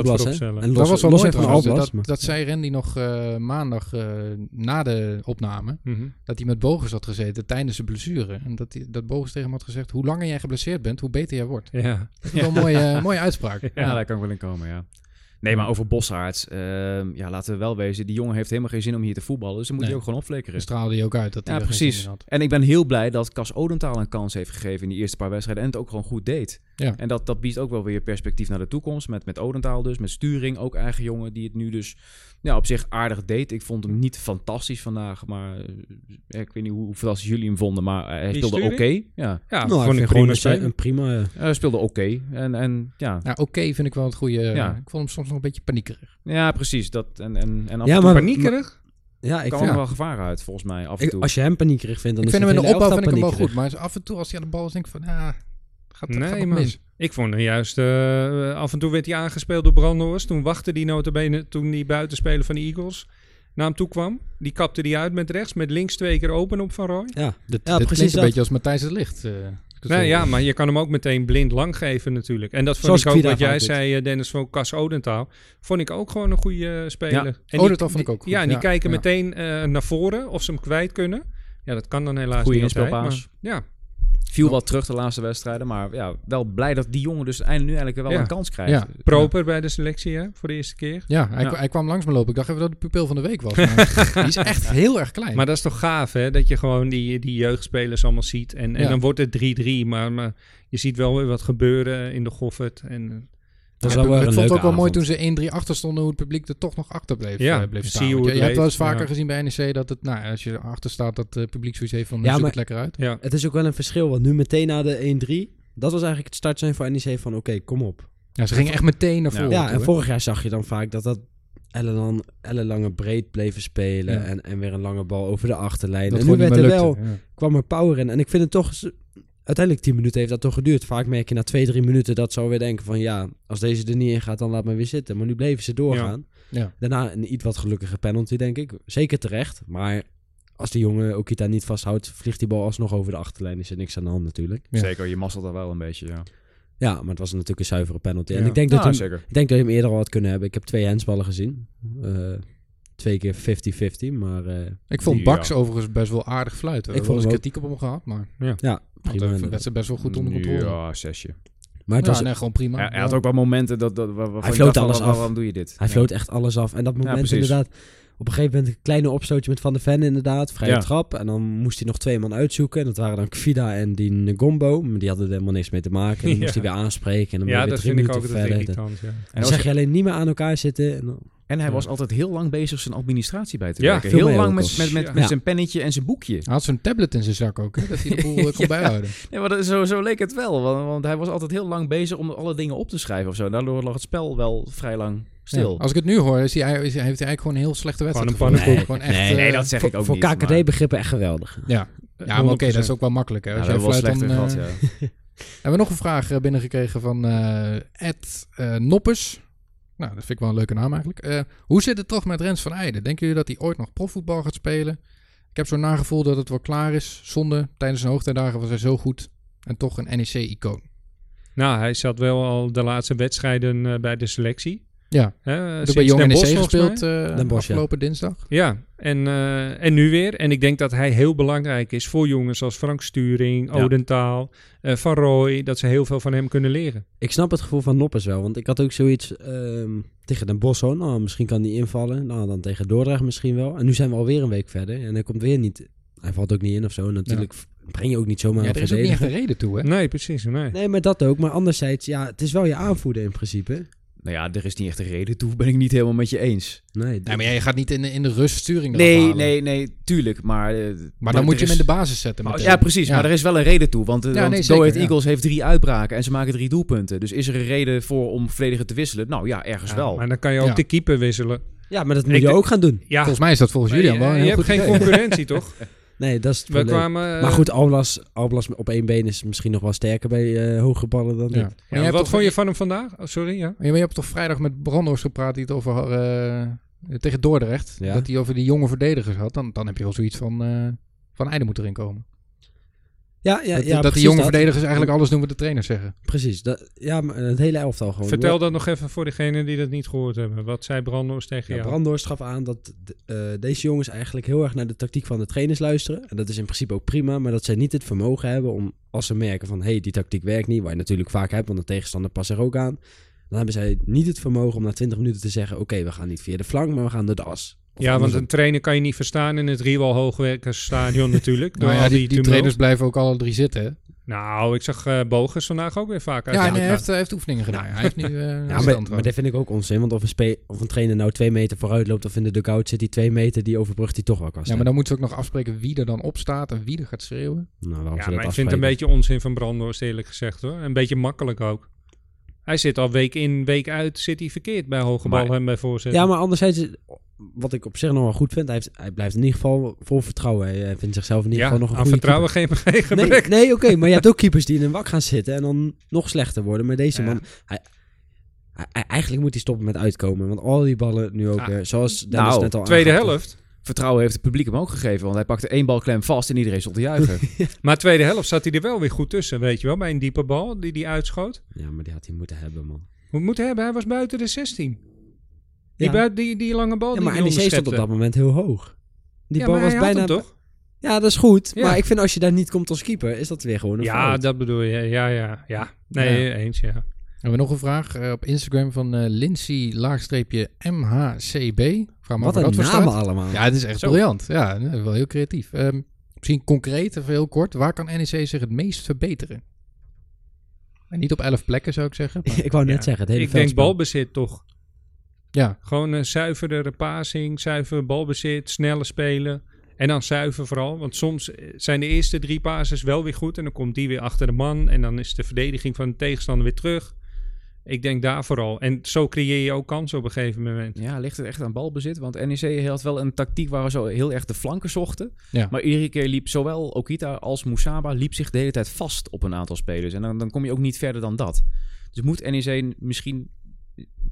dat was wel mooi even van. Alblas, Dat, maar- dat zei Randy nog eh, maandag eh, na de opname. Mhm. Dat hij met Bogus had gezeten tijdens de blessure. En dat, hij, dat Bogus tegen hem had gezegd... Hoe langer jij geblesseerd bent, hoe beter jij wordt. Ja. Dat is wel een mooie, mooie uitspraak. Ja, daar kan ik wel in komen, ja. Nee, maar over Bossaerts, ehm, ja, laten we wel wezen. Die jongen heeft helemaal geen zin om hier te voetballen. Dus dan moet Nee. hij ook gewoon opflikkeren. Dan straalde hij ook uit dat hij Ja, geen zin precies. in had. En ik ben heel blij dat Cas Odendaal een kans heeft gegeven in die eerste paar wedstrijden. En het ook gewoon goed deed. Ja. En dat, dat biedt ook wel weer perspectief naar de toekomst. Met, met Odendaal dus, met Sturing, ook eigen jongen, die het nu dus ja, op zich aardig deed. Ik vond hem niet fantastisch vandaag, maar eh, ik weet niet hoe, hoe fantastisch jullie hem vonden. Maar hij Die speelde oké. Ja, Ja, nou, vond ik gewoon een, een prima... eh, hij speelde oké. En, en ja. Ja, oké vind ik wel het goede. Ja. Ik vond hem soms nog een beetje paniekerig. ja, precies. Dat, en, en, en af Ja, en toe maar- Paniekerig? ja, ik kwam vind, er wel gevaar uit, volgens mij, af en ik- toe. als je hem paniekerig vindt, dan ik is vind hem in de opbouw vind ik hem wel goed. Maar af en toe als hij aan de bal is, denk ik van... Ja, gaat, Nee, gaat man. Ik vond hem juist... eh, af en toe werd hij aangespeeld door Brandhorst. Toen wachtte die notabene toen die buitenspeler van de Eagles naar hem toe kwam. Die kapte die uit met rechts. Met links twee keer open op Van Roy. Ja, Dit, Ja, dit precies klinkt een dat. beetje als Matthijs het Licht. eh, het Nee, ja, maar je kan hem ook meteen blind lang geven natuurlijk. En dat vond Zoals ik ook wat jij zei, eh, Dennis, van Cas Odentaal. Vond ik ook gewoon een goede speler. Ja, En vond ik ook goed, Ja, en die ja, kijken ja. meteen eh, naar voren of ze hem kwijt kunnen. Ja, dat kan dan helaas Goeie niet altijd. maar- Ja, Viel wat terug de laatste wedstrijden. Maar ja, wel blij dat die jongen dus eindelijk, nu eigenlijk wel Ja. een kans krijgt. Ja. proper bij de selectie hè, voor de eerste keer. Ja, hij, Ja. kwa- hij kwam langs me lopen. Ik dacht even dat het de pupil van de week was. Maar die is echt heel erg klein. Maar dat is toch gaaf, hè? Dat je gewoon die, die jeugdspelers allemaal ziet. En, en Ja. dan wordt het 3-3, maar, maar je ziet wel weer wat gebeuren in de Goffert. En, eh, Dat is wel ik een vond het ook wel mooi toen ze 1-3 achter stonden, hoe het publiek er toch nog achter bleef, Ja, eh, bleef zie staan. je je, hebt wel eens vaker ja. gezien bij NEC dat het, nou, als je achter staat, dat het publiek zoiets heeft van, Ja, zoek maar- het lekker uit. ja. Het is ook wel een verschil, want nu meteen na de 1-3... Dat was eigenlijk het start zijn voor NEC van oké, kom op. Ja, ze gingen echt meteen naar voren Ja, toe, en hè. vorig jaar zag je dan vaak dat dat ellenlang, ellenlange breed bleven spelen. Ja. En, en weer een lange bal over de achterlijn. dat en nu werd er wel. Ja. kwam er power in. En ik vind het toch... Uiteindelijk 10 minuten heeft dat toch geduurd. Vaak merk je na 2, 3 minuten dat ze alweer denken van... Ja, als deze er niet in gaat, dan laat me weer zitten. Maar nu bleven ze doorgaan. Ja. Daarna een iets wat gelukkige penalty, denk ik. Zeker terecht. Maar als de jongen Okita niet vasthoudt... vliegt die bal alsnog over de achterlijn. Is er niks aan de hand natuurlijk. Ja. Zeker, je masselt daar wel een beetje, ja. Ja, maar het was natuurlijk een zuivere penalty. En ik denk, dat Ja, hem, zeker. ik denk dat je hem eerder al had kunnen hebben. Ik heb twee handsballen gezien. Eh, twee keer 50-50, maar eh, Ik vond Ja. Bax overigens best wel aardig fluiten. Ik vond eens kritiek op hem gehad, maar ja, prima, de inderdaad. wedstrijd best wel goed onder controle. Ja, zesje. Maar het was, nee, gewoon prima. Hij, hij had ook wel momenten dat, dat, waarvan Hij floot alles af. Waarom doe je dit? hij Ja. floot echt alles af. En dat moment inderdaad... Op een gegeven moment een kleine opstootje met Van der Ven inderdaad. Vrije Ja. trap. En dan moest hij nog twee man uitzoeken. En dat waren dan Kvida en die Ngombo. Maar die hadden er helemaal niks mee te maken. En dan moest hij weer aanspreken. En dan ja, je weer dat drie vind ik ook verder. En, dan zeg je alleen niet meer aan elkaar zitten. En dan- en hij Ja. was altijd heel lang bezig zijn administratie bij te Ja, werken. Heel lang met, met, met, Ja. met Ja. zijn pennetje en zijn boekje. Hij had zo'n tablet in zijn zak ook, hè, dat hij de boel eh, kon Ja. bijhouden. Nee, maar dat, zo, zo leek het wel. Want, want hij was altijd heel lang bezig om alle dingen op te schrijven of zo. Daardoor lag het spel wel vrij lang stil. Ja, als ik het nu hoor, is hij, is heeft hij eigenlijk gewoon een heel slechte wedstrijd Gewoon een pannenkoek. Gewoon echt, nee, nee, eh, dat zeg ik ook voor niet. KKD-begrippen echt geweldig. Ja, ja maar oké, dat is ook wel makkelijk. Hè. Ja, Als we jij hebben wel fluit, slechter dan, gehad, eh, ja. Hebben we nog een vraag binnengekregen van eh Ed eh, Noppes. Nou, dat vind ik wel een leuke naam eigenlijk. Eh, hoe zit het toch met Rens van Eijden? Denken jullie dat hij ooit nog profvoetbal gaat spelen? Ik heb zo'n nagevoel dat het wel klaar is. Zonde, tijdens zijn hoogtijdagen was hij zo goed. En toch een NEC-icoon. Nou, hij zat wel al de laatste wedstrijden eh, bij de selectie. Ja, hij sinds bij Jong NEC gespeeld mij. eh, Den Bosch, ja. afgelopen dinsdag. Ja, en, eh, en nu weer. En ik denk dat hij heel belangrijk is voor jongens als Frank Sturing, Ja. Odentaal, eh, Van Rooij. Dat ze heel veel van hem kunnen leren. Ik snap het gevoel van Noppes wel. Want ik had ook zoiets ehm, tegen Den Bosch. hoor. Nou, misschien kan die invallen. Nou, dan tegen Dordrecht misschien wel. En nu zijn we alweer een week verder. En hij komt weer niet... Hij valt ook niet in of zo. Natuurlijk breng je ook niet zomaar Ja, een er is ook niet echt een reden toe, hè? Nee, precies. Nee. Nee, maar dat ook. Maar anderzijds, ja, het is wel je aanvoerder in principe. Nou ja, er is niet echt een reden toe, ben ik niet helemaal met je eens. Nee, Nee, maar jij gaat niet in de, in de ruststuring Nee, halen. nee, nee, tuurlijk. Maar, eh, Maar dan moet je is- hem in de basis zetten Maar- ja, precies. Ja. Maar er is wel een reden toe. Want, eh, Ja, want nee, Go zeker, Ahead ja. Eagles heeft drie uitbraken en ze maken drie doelpunten. Dus is er een reden voor om verdediger te wisselen? Nou ja, ergens Ja, wel. Maar dan kan je ook Ja. de keeper wisselen. Ja, maar dat moet Ik je ook gaan doen. Ja, Volgens mij is dat volgens je, wel je hebt geen concurrentie, toch? Nee, dat is het We probleem. kwamen... eh, Maar goed, Alblas, Alblas op één been is misschien nog wel sterker bij eh hoge ballen dan Ja. hebt wat toch- vond je van hem vandaag? Oh, sorry, ja. Maar je hebt toch vrijdag met Brandhorst gepraat die het over eh, tegen Dordrecht. Ja. Dat hij over die jonge verdedigers had. Dan, dan heb je wel zoiets van, eh van Einde moet erin komen. Ja, ja, dat ja dat die precies jonge dat. verdedigers eigenlijk alles doen wat de trainers zeggen. Precies. Dat, ja, maar het hele elftal gewoon. Vertel dat nog even voor degenen die dat niet gehoord hebben. Wat zei Brandhorst tegen Ja, jou? Brandhorst gaf aan dat eh, deze jongens eigenlijk heel erg naar de tactiek van de trainers luisteren. En dat is in principe ook prima, maar dat zij niet het vermogen hebben om, als ze merken van, hé, hey, die tactiek werkt niet, wat je natuurlijk vaak hebt, want de tegenstander past er ook aan. Dan hebben zij niet het vermogen om na 20 minuten te zeggen, oké, we gaan niet via de flank, maar we gaan door de as. Ja, want een trainer kan je niet verstaan in het Riewal Hoogwerkersstadion natuurlijk. Nou ja, die, trainers blijven ook alle drie zitten. hè? Nou, ik zag eh Bogus vandaag ook weer vaak uit Ja, hij heeft, hij heeft oefeningen gedaan. Hij heeft nu eh Ja, maar, dat vind ik ook onzin, want of een, of een trainer nou twee meter vooruit loopt of in de dugout zit, die twee meter, die overbrugt hij toch wel qua Ja, maar dan moeten ze ook nog afspreken wie er dan op staat en wie er gaat schreeuwen. Nou, Ja, maar ik vind het een afspreken? beetje onzin van Brandhorst eerlijk gezegd hoor. Een beetje makkelijk ook. Hij zit al week in, week uit, zit hij verkeerd bij hoge ballen en bij voorzetten. Ja, maar anderzijds, wat ik op zich nog wel goed vind, hij, heeft, hij blijft in ieder geval vol vertrouwen. Hij eh, vindt zichzelf in ieder Ja, geval nog een aan goede vertrouwen geen, geen keeper. gebrek. Nee, nee oké, maar je hebt ook keepers die in een wak gaan zitten en dan nog slechter worden. Maar deze Ja. man, hij, hij- eigenlijk moet hij stoppen met uitkomen. Want al die ballen nu ook, Ah, weer, zoals Dennis nou, net al Tweede helft. Vertrouwen heeft het publiek hem ook gegeven. Want hij pakte één balklem vast en iedereen stond te juichen. Maar tweede helft zat hij er wel weer goed tussen, weet je wel. Bij een diepe bal die hij uitschoot. Ja, maar die had hij moeten hebben, man. Hoe moet hij hebben? Hij was buiten de 16. Die, Ja. buiten, die, die lange bal Ja, maar NEC stond op dat moment heel hoog. Die ja, bal maar was bijna... hem toch? Ja, dat is goed. Ja. Maar ik vind als je daar niet komt als keeper, is dat weer gewoon een Ja, fout. dat bedoel je. Ja, ja, ja. Nee, Ja. eens, ja. Hebben we nog een vraag eh, op Instagram van eh Lindsay laagstreepje MHCB. Vraag me af Wat een dat voor namen staat. allemaal. Ja, het is echt Zo. briljant. Ja, eh, wel heel creatief. Ehm, misschien concreet, even heel kort. Waar kan NEC zich het meest verbeteren? En niet op elf plekken zou ik zeggen. maar- ik wou net Ja. zeggen, het hele Ik denk balbezit toch. Ja, Gewoon een zuiverdere passing, zuiver balbezit, snelle spelen. En dan zuiver vooral. Want soms eh, zijn de eerste drie passes wel weer goed. En dan komt die weer achter de man. En dan is de verdediging van de tegenstander weer terug. Ik denk daar vooral. En zo creëer je ook kansen op een gegeven moment. Ja, ligt het echt aan balbezit? Want NEC had wel een tactiek waar we zo heel erg de flanken zochten. Ja. Maar iedere keer liep zowel Okita als Mousaba liep zich de hele tijd vast op een aantal spelers. En dan, dan kom je ook niet verder dan dat. Dus moet NEC misschien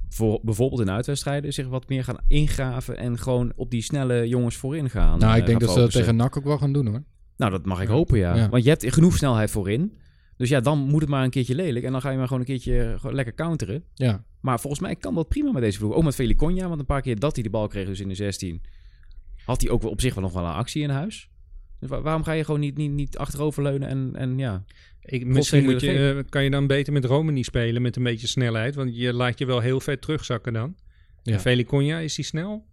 voor, bijvoorbeeld in uitwedstrijden zich wat meer gaan ingraven en gewoon op die snelle jongens voorin gaan. nou, eh, ik denk gaan dat ze dat tegen NAC ook wel gaan doen hoor. Nou, dat mag ik Ja. hopen, ja. Ja. Want je hebt genoeg snelheid voorin. Dus ja, dan moet het maar een keertje lelijk. En dan ga je maar gewoon een keertje gewoon lekker counteren. Ja, Maar volgens mij kan dat prima met deze ploeg. Ook met Feliconia, want een paar keer dat hij de bal kreeg dus in de 16... had hij ook wel op zich wel nog wel een actie in huis. Dus wa- waarom ga je gewoon niet, niet, niet achteroverleunen en, en ja... Ik, misschien moet je, eh, kan je dan beter met Romani spelen met een beetje snelheid. Want je laat je wel heel ver terugzakken dan. Ja. En Feliconia, is die snel?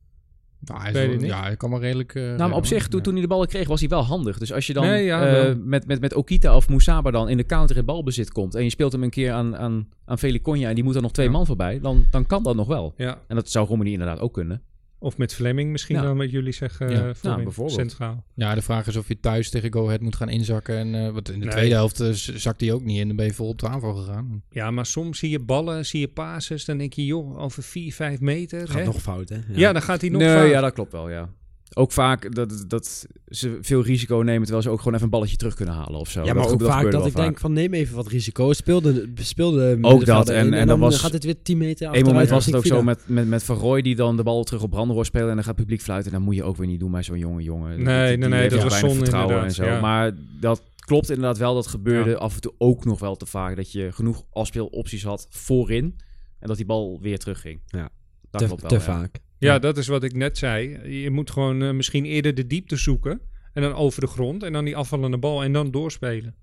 nou, hij, is wel- ja hij kan wel redelijk... eh, Nou, maar op zich, toen, Ja. toen hij de ballen kreeg, was hij wel handig. Dus als je dan Nee, ja, eh, met, met, met Okita of Mousaba dan in de counter in balbezit komt... en je speelt hem een keer aan, aan, aan Feliconia en die moet er nog twee Ja. man voorbij... Dan, dan kan dat nog wel. Ja. En dat zou Romani inderdaad ook kunnen. Of met Fleming misschien Ja. dan, wat jullie zeggen. Ja. eh, bijvoorbeeld. Centraal. Ja, de vraag is of je thuis tegen Go Ahead moet gaan inzakken. En, eh, wat in de Nee. tweede helft eh, zakt hij ook niet in. Dan ben je vol op de aanval gegaan. Ja, maar soms zie je ballen, zie je passes. Dan denk je, joh, over 4, 5 meter. Gaat hè? nog fout, hè? ja. dan gaat hij nog nee, vaak. ja, dat klopt wel, ja. Ook vaak dat, dat ze veel risico nemen... terwijl ze ook gewoon even een balletje terug kunnen halen of zo. Ja, maar ook vaak dat ik denk van neem even wat risico. Speelde, speelde dat, en- en dan was- gaat het weer 10 meter Eén achteruit. moment was het ook zo met, met, met Van Rooij die dan de bal terug op Brandenhoor speelde en dan gaat het publiek fluiten. En dan moet je ook weer niet doen bij zo'n jonge jongen. Nee, Die- nee, nee, dat ook was zonde vertrouwen en zo. ja. Maar dat klopt inderdaad wel. Dat gebeurde Ja. af en toe ook nog wel te vaak. Dat je genoeg afspeelopties had voorin en dat die bal weer terugging. Ja. Dat te, klopt wel. te ja. vaak. Ja, Ja. dat is wat ik net zei. Je moet gewoon eh, misschien eerder de diepte zoeken. En dan over de grond. En dan die afvallende bal. En dan doorspelen.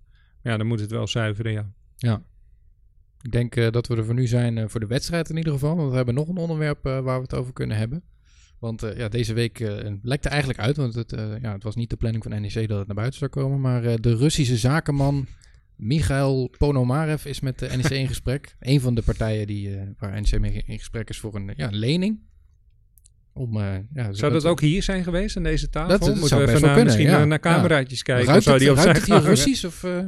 Ja, dan moet het wel zuiveren, ja. Ik denk eh, dat we er voor nu zijn eh, voor de wedstrijd in ieder geval. Want we hebben nog een onderwerp waar we het over kunnen hebben. Want ja, deze week lekte eigenlijk uit. Want het, ja, het was niet de planning van NEC dat het naar buiten zou komen. Maar de Russische zakenman Michael Ponomarev is met de NEC in gesprek. Een van de partijen die, waar NEC mee in gesprek is voor een, ja, een lening. Om, eh, ja, Zou dat ook hier zijn geweest aan deze tafel? Dat- dat Moeten zou we even naar, kunnen, misschien ja. naar cameraatjes kijken? of Ruikt zou het, die op ruikt zijn het hier? Russisch? Of, eh?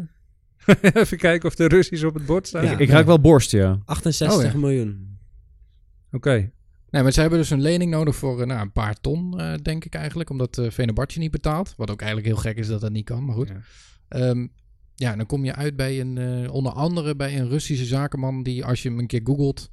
even kijken of de Russisch op het bord. Oké. Ik ruik wel borst, ja. 68 Oh, ja. miljoen. Nee, maar ze hebben dus een lening nodig voor eh, nou, een paar ton, eh, denk ik eigenlijk. Omdat uh, Venebartje niet betaalt. Wat ook eigenlijk heel gek is dat dat niet kan, maar goed. Ja. Ehm, ja, dan kom je uit bij een, eh, onder andere bij een Russische zakenman die als je hem een keer googelt,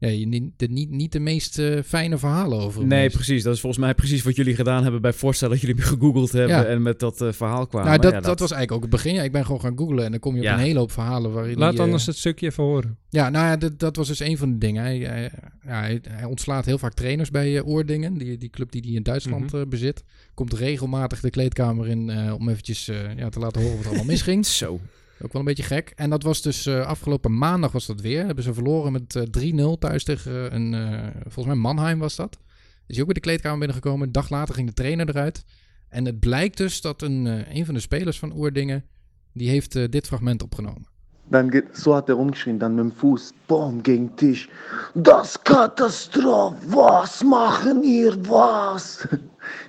ja, je niet, de, niet, niet de meest eh, fijne verhalen over Nee, precies. Dat is volgens mij precies wat jullie gedaan hebben bij voorstellen dat jullie gegoogeld hebben Ja. en met dat eh, verhaal kwamen. Nou, dat, Ja, dat... was eigenlijk ook het begin. Ja, ik ben gewoon gaan googlen en dan kom je op Ja. een hele hoop verhalen waarin Laat eh, anders het stukje even horen. Ja, nou ja, dat, dat was dus een van de dingen. Hij, hij, ja, hij, hij ontslaat heel vaak trainers bij eh, Oordingen, die, die club die hij in Duitsland Mhm. eh, bezit. Komt regelmatig de kleedkamer in eh, om eventjes eh, ja, te laten horen wat er allemaal misging. Zo. Ook wel een beetje gek. En dat was dus eh, afgelopen maandag was dat weer. Hebben ze verloren met eh 3-0 thuis tegen een, eh, volgens mij Mannheim was dat. Is hij ook weer de kleedkamer binnengekomen. Een dag later ging de trainer eruit. En het blijkt dus dat een, eh, een van de spelers van Oerdingen, die heeft eh, dit fragment opgenomen. Dann geht, so hat er rumgeschrien, dann mit dem Fuß, boom, gegen Tisch. Das Katastrophe, was machen ihr, was?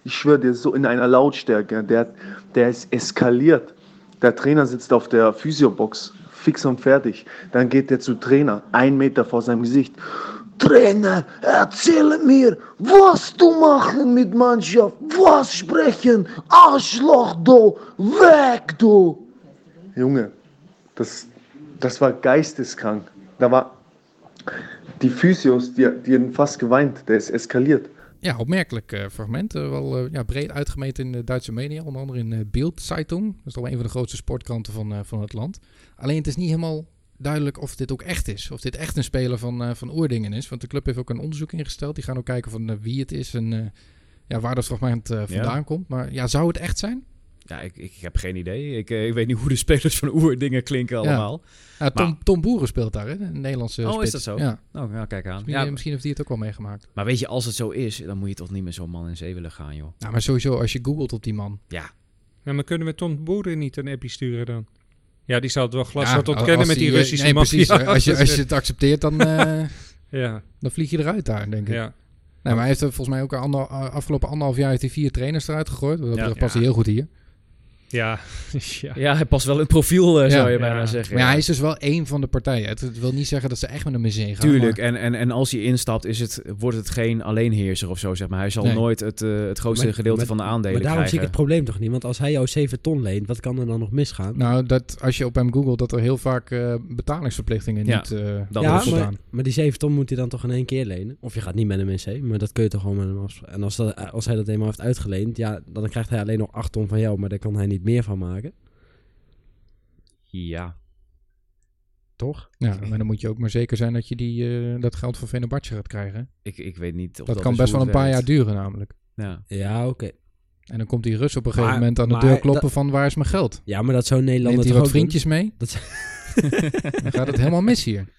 Ich schwöre dir, so in einer Lautstärke, der, der ist eskaliert. Der Trainer sitzt auf der Physiobox, fix und fertig. Dann geht der zu Trainer, ein Meter vor seinem Gesicht. Trainer, erzähle mir, was du machen mit Mannschaft, was sprechen, Arschloch, du, weg, du. Junge, das, das war geisteskrank. Da war die Physios, die, die haben fast geweint, der ist eskaliert. Ja, opmerkelijk eh, fragment. eh, wel eh, ja, breed uitgemeten in de Duitse media. Onder andere in Bild Zeitung. Dat is toch wel een van de grootste sportkranten van, van het land. Alleen het is niet helemaal duidelijk of dit ook echt is. Of dit echt een speler van, van Oerdingen is. Want de club heeft ook een onderzoek ingesteld. Die gaan ook kijken van wie het is en ja, waar dat fragment vandaan komt. Maar ja, zou het echt zijn? Ja, ik, ik heb geen idee. Ik, eh, ik weet niet hoe de spelers van Oerdingen klinken allemaal. Ja, Tom, Maar- Tom Boeren speelt daar, hè? Een Nederlandse Oh, is dat zo? Ja. Nou, ja, kijk aan. Misschien, Ja, misschien heeft hij het ook wel meegemaakt. maar weet je, als het zo is, dan moet je toch niet met zo'n man in zee willen gaan, joh. Nou, maar sowieso, als je googelt op die man. Ja, Ja, maar kunnen we Tom Boeren niet een appie sturen dan? Ja, die zal het wel glas Ja, wat ontkennen als met die eh, Russische nee, precies. Als je, als je het accepteert, dan, eh, Ja, dan vlieg je eruit daar, denk ik. ja. Nee, maar hij heeft er volgens mij ook ander, afgelopen anderhalf jaar heeft hij vier trainers eruit gegooid. Dat Ja. past Ja. hij heel goed hier. Ja, ja. ja hij past wel in het profiel, eh, zou je Ja. bijna zeggen. Maar ja, ja. hij is dus wel één van de partijen. Het, het wil niet zeggen dat ze echt met in zee gaan. Tuurlijk, maar- en, en, en als hij instapt, is het, wordt het geen alleenheerser of zo, zeg maar. Hij zal Nee. nooit het, eh, het grootste Maar- gedeelte maar- van de aandelen Maar daarom zie ik krijgen. het probleem toch niet. Want als hij jou 7 ton leent, wat kan er dan nog misgaan? Nou, dat, als je op hem googelt, dat er heel vaak eh, betalingsverplichtingen Ja, niet eh dat ja, is maar, maar die 7 ton moet hij dan toch in één keer lenen? Of je gaat niet met hem in zee, maar dat kun je toch gewoon met hem afspreken. En als, dat, als hij dat eenmaal heeft uitgeleend, ja, dan krijgt hij alleen nog 8 ton van jou, maar daar kan hij niet meer van maken. Ja. Toch? Ja, maar dan moet je ook maar zeker zijn dat je die, eh, dat geld van Venebartje gaat krijgen. Ik, ik weet niet of Dat, dat kan best wel een paar jaar duren namelijk. Ja. Ja, oké. En dan komt die Rus op een gegeven Maar- moment aan de maar deur kloppen dat- van waar is mijn geld? Ja, maar dat zou Nederland Neemt hij wat vriendjes mee? Dat, Dan gaat het helemaal mis hier.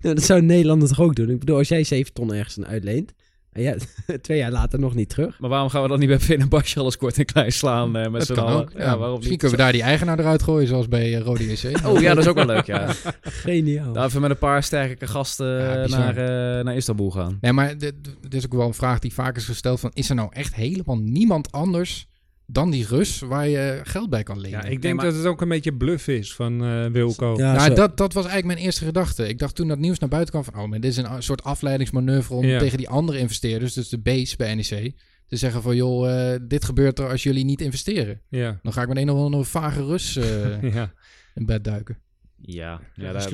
doen? dat zou Nederland toch ook doen? Ik bedoel, als jij 7 ton ergens aan uitleent, en ja, twee jaar later nog niet terug. Maar waarom gaan we dan niet bij Finn en Basje alles kort en klein slaan eh, met Dat z'n kan allen? ook. Ja, waarom misschien niet? kunnen we daar die eigenaar eruit gooien, zoals bij eh, Rode JC. Oh ja, dat is ook wel leuk, ja. Geniaal. Nou, even met een paar sterke gasten Ja, eh, naar, eh, naar Istanbul gaan. Nee, maar dit, dit is ook wel een vraag die vaak is gesteld van... is er nou echt helemaal niemand anders dan die Rus waar je geld bij kan lenen? ja, ik Nee, denk maar- dat het ook een beetje bluff is van eh, Wilco. Ja, nou, dat, dat was eigenlijk mijn eerste gedachte. Ik dacht toen dat nieuws naar buiten kwam van... oh, maar dit is een soort afleidingsmanoeuvre om Ja. tegen die andere investeerders... dus de base bij NEC, te zeggen van... joh, eh, dit gebeurt er als jullie niet investeren. Ja, Dan ga ik met een of andere vage Rus eh, ja. in bed duiken. Ja, ja daar,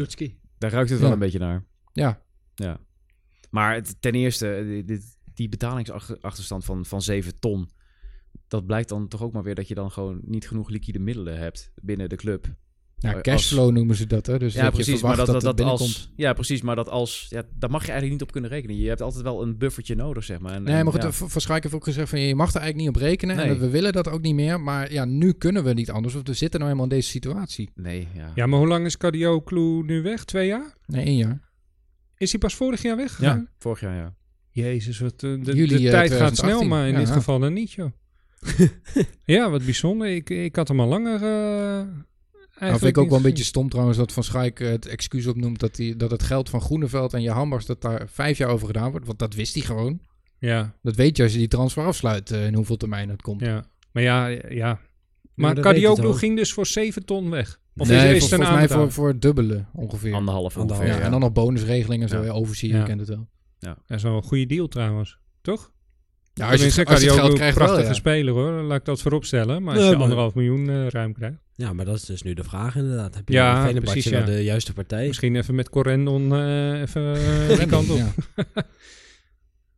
daar ruikt het wel Ja. een beetje naar. Ja, Ja. Maar het- ten eerste, die betalingsachterstand van, van 7 ton... dat blijkt dan toch ook maar weer dat je dan gewoon niet genoeg liquide middelen hebt binnen de club. ja Als- cashflow noemen ze dat, hè? Dus ja, dat je precies. Maar verwacht dat, dat, het dat binnenkomt. als, ja, precies. Maar dat als. Ja, daar mag je eigenlijk niet op kunnen rekenen. Je hebt altijd wel een buffertje nodig, zeg maar. En, Nee, maar goed, ja. ja. Van Schaik heeft ook gezegd van je mag er eigenlijk niet op rekenen. Nee. En we willen dat ook niet meer. Maar ja, nu kunnen we niet anders. Want we zitten nou helemaal in deze situatie. Nee, ja. ja, maar hoe lang is Cadio Kloe nu weg? Twee jaar? Nee, één jaar. Is hij pas vorig jaar weggegaan? Ja, vorig jaar, ja. Jezus, wat, eh, de, Juli, de eh, tijd gaat 2018. snel, maar in Ja, dit ja. geval dan niet, joh. ja, wat bijzonder. Ik, ik had hem al langer eh, Nou, vind ik ook wel een beetje stom trouwens dat Van Schaik eh, het excuus opnoemt dat, hij, dat het geld van Groeneveld en je Hambers dat daar vijf jaar over gedaan wordt. Want dat wist hij gewoon. Ja, Dat weet je als je die transfer afsluit eh, in hoeveel termijn het komt. ja. Maar ja, ja. Maar Kadioglu toch? ging dus voor 7 ton weg. Of nee, is, is vol- volgens mij voor, voor het dubbele ongeveer. Anderhalf Anderhalf, ongeveer, ja, ja. En dan nog bonusregelingen en zo. Ja. Ja. overzien, Ja. je kent het wel. Dat is wel een goede deal trouwens. Toch? Ja, als je, het- als je het geld een krijgt wel, prachtige ja. speler hoor. Laat ik dat voorop stellen. Maar als Nee, je maar- anderhalf miljoen eh, ruim krijgt. Ja, maar dat is dus nu de vraag inderdaad. Heb je Ja, ja, Fenerbahce precies, ja. de juiste partij? Misschien even met Corendon eh even eh, die kant op. Ja.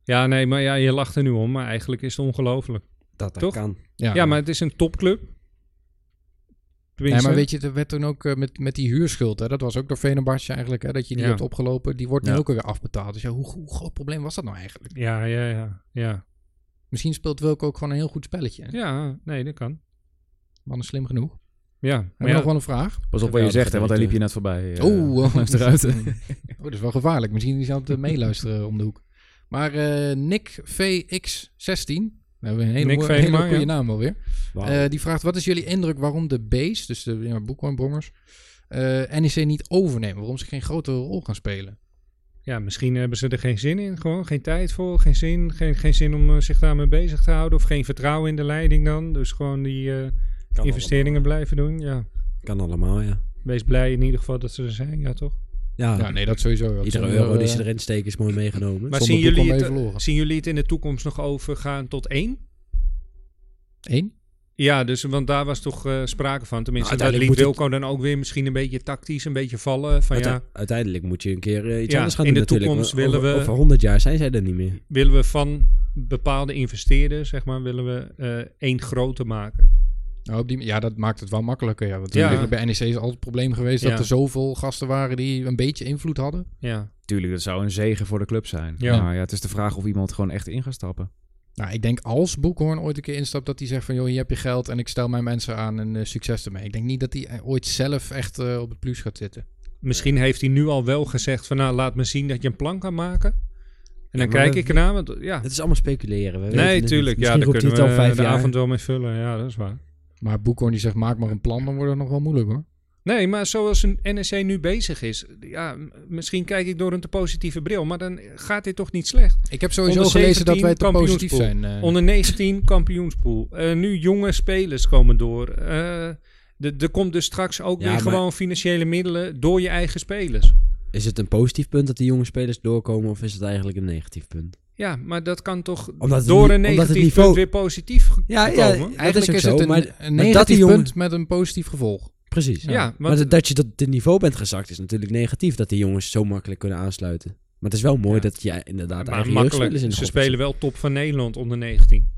Ja, nee, maar ja, je lacht er nu om. Maar eigenlijk is het ongelooflijk. Dat dat Toch? kan. Ja. Ja, maar het is een topclub. Nee, Tenminste, maar weet je, er werd toen ook met, met die huurschuld, hè, dat was ook door Venerbahce eigenlijk, hè, dat je die Ja. hebt opgelopen, die wordt nu Ja. ook weer afbetaald. Dus ja, hoe, hoe groot probleem was dat nou eigenlijk? Ja, ja, ja. Ja, Misschien speelt Wilco ook gewoon een heel goed spelletje. ja nee, dat kan. Man is slim genoeg. Ja, maar ja, nog wel een vraag? Pas op wat je Ja, zegt, hè, want hij liep je directeur. net voorbij. eh, Oeh, langs de ruiten. oh, dat is wel gevaarlijk. Misschien is hij aan het eh, meeluisteren om de hoek. Maar eh, Nick VX16, we hebben een hele, Nick goede ja. naam alweer. Eh, die vraagt, wat is jullie indruk waarom de B's, dus de ja, boekhoornbrongers, eh NEC niet overnemen? Waarom ze geen grotere rol gaan spelen? Ja, misschien hebben ze er geen zin in. Gewoon geen tijd voor, geen zin. Geen, geen zin om eh, zich daarmee bezig te houden. Of geen vertrouwen in de leiding dan. Dus gewoon die eh, investeringen allemaal. blijven doen. Ja, Kan allemaal, ja. wees blij in ieder geval dat ze er zijn. Ja, toch? Ja, Ja, nee, dat sowieso. Dat iedere euro die eh, ze erin steken is mooi meegenomen. Maar zien jullie, het, zien jullie het in de toekomst nog overgaan tot één? één? Ja, dus, want daar was toch eh, sprake van. Tenminste, Nou, dat liet Wilco dan ook weer misschien een beetje tactisch, een beetje vallen. Van ja, Uite- Uiteindelijk moet je een keer eh, iets Ja, anders gaan in doen de natuurlijk. toekomst Over- willen we- Over 100 jaar zijn zij er niet meer. willen we van bepaalde investeerders, zeg maar, willen we eh, één grote maken. Nou, op die, ja, dat maakt het wel makkelijker. Ja. Want Ja. bij NEC is altijd het probleem geweest Ja. dat er zoveel gasten waren die een beetje invloed hadden. Ja, Tuurlijk, dat zou een zegen voor de club zijn. Ja. Maar ja, het is de vraag of iemand gewoon echt in gaat stappen. Nou, ik denk als Boekhoorn ooit een keer instapt, dat hij zegt van... joh, hier heb je geld en ik stel mijn mensen aan en eh, succes ermee. Ik denk niet dat hij eh, ooit zelf echt eh, op het plus gaat zitten. misschien heeft hij nu al wel gezegd van, nou, laat me zien dat je een plan kan maken. En dan kijk we- ik ernaar, want ja, Het is allemaal speculeren. We weten nee, het tuurlijk, niet. ja, daar kunnen we het al vijf de jaar. avond wel mee vullen. Ja, dat is waar. Maar Boekhoorn die zegt, maak maar een plan, dan wordt het nog wel moeilijk hoor. Nee, maar zoals een NEC nu bezig is, ja, misschien kijk ik door een te positieve bril, maar dan gaat dit toch niet slecht. Ik heb sowieso Onder gelezen dat 17 wij te positief zijn. eh. Onder 19 kampioenspool. Eh, nu jonge spelers komen door. Eh, de- er komt dus straks ook Ja, weer maar- gewoon financiële middelen door je eigen spelers. Is het een positief punt dat die jonge spelers doorkomen of is het eigenlijk een negatief punt? Ja, maar dat kan toch Omdat door een omdat het negatief niveau- punt weer positief Ja, komen. ja, Eigenlijk is zo, het een, maar- een maar dat die negatief jongen- punt met een positief gevolg. Precies. want, maar dat, dat je tot dit niveau bent gezakt is natuurlijk negatief. Dat die jongens zo makkelijk kunnen aansluiten. Maar het is wel mooi Ja. dat je inderdaad maar eigen makkelijk. jeugdspelers in de Ze spelen wel top van Nederland onder 19.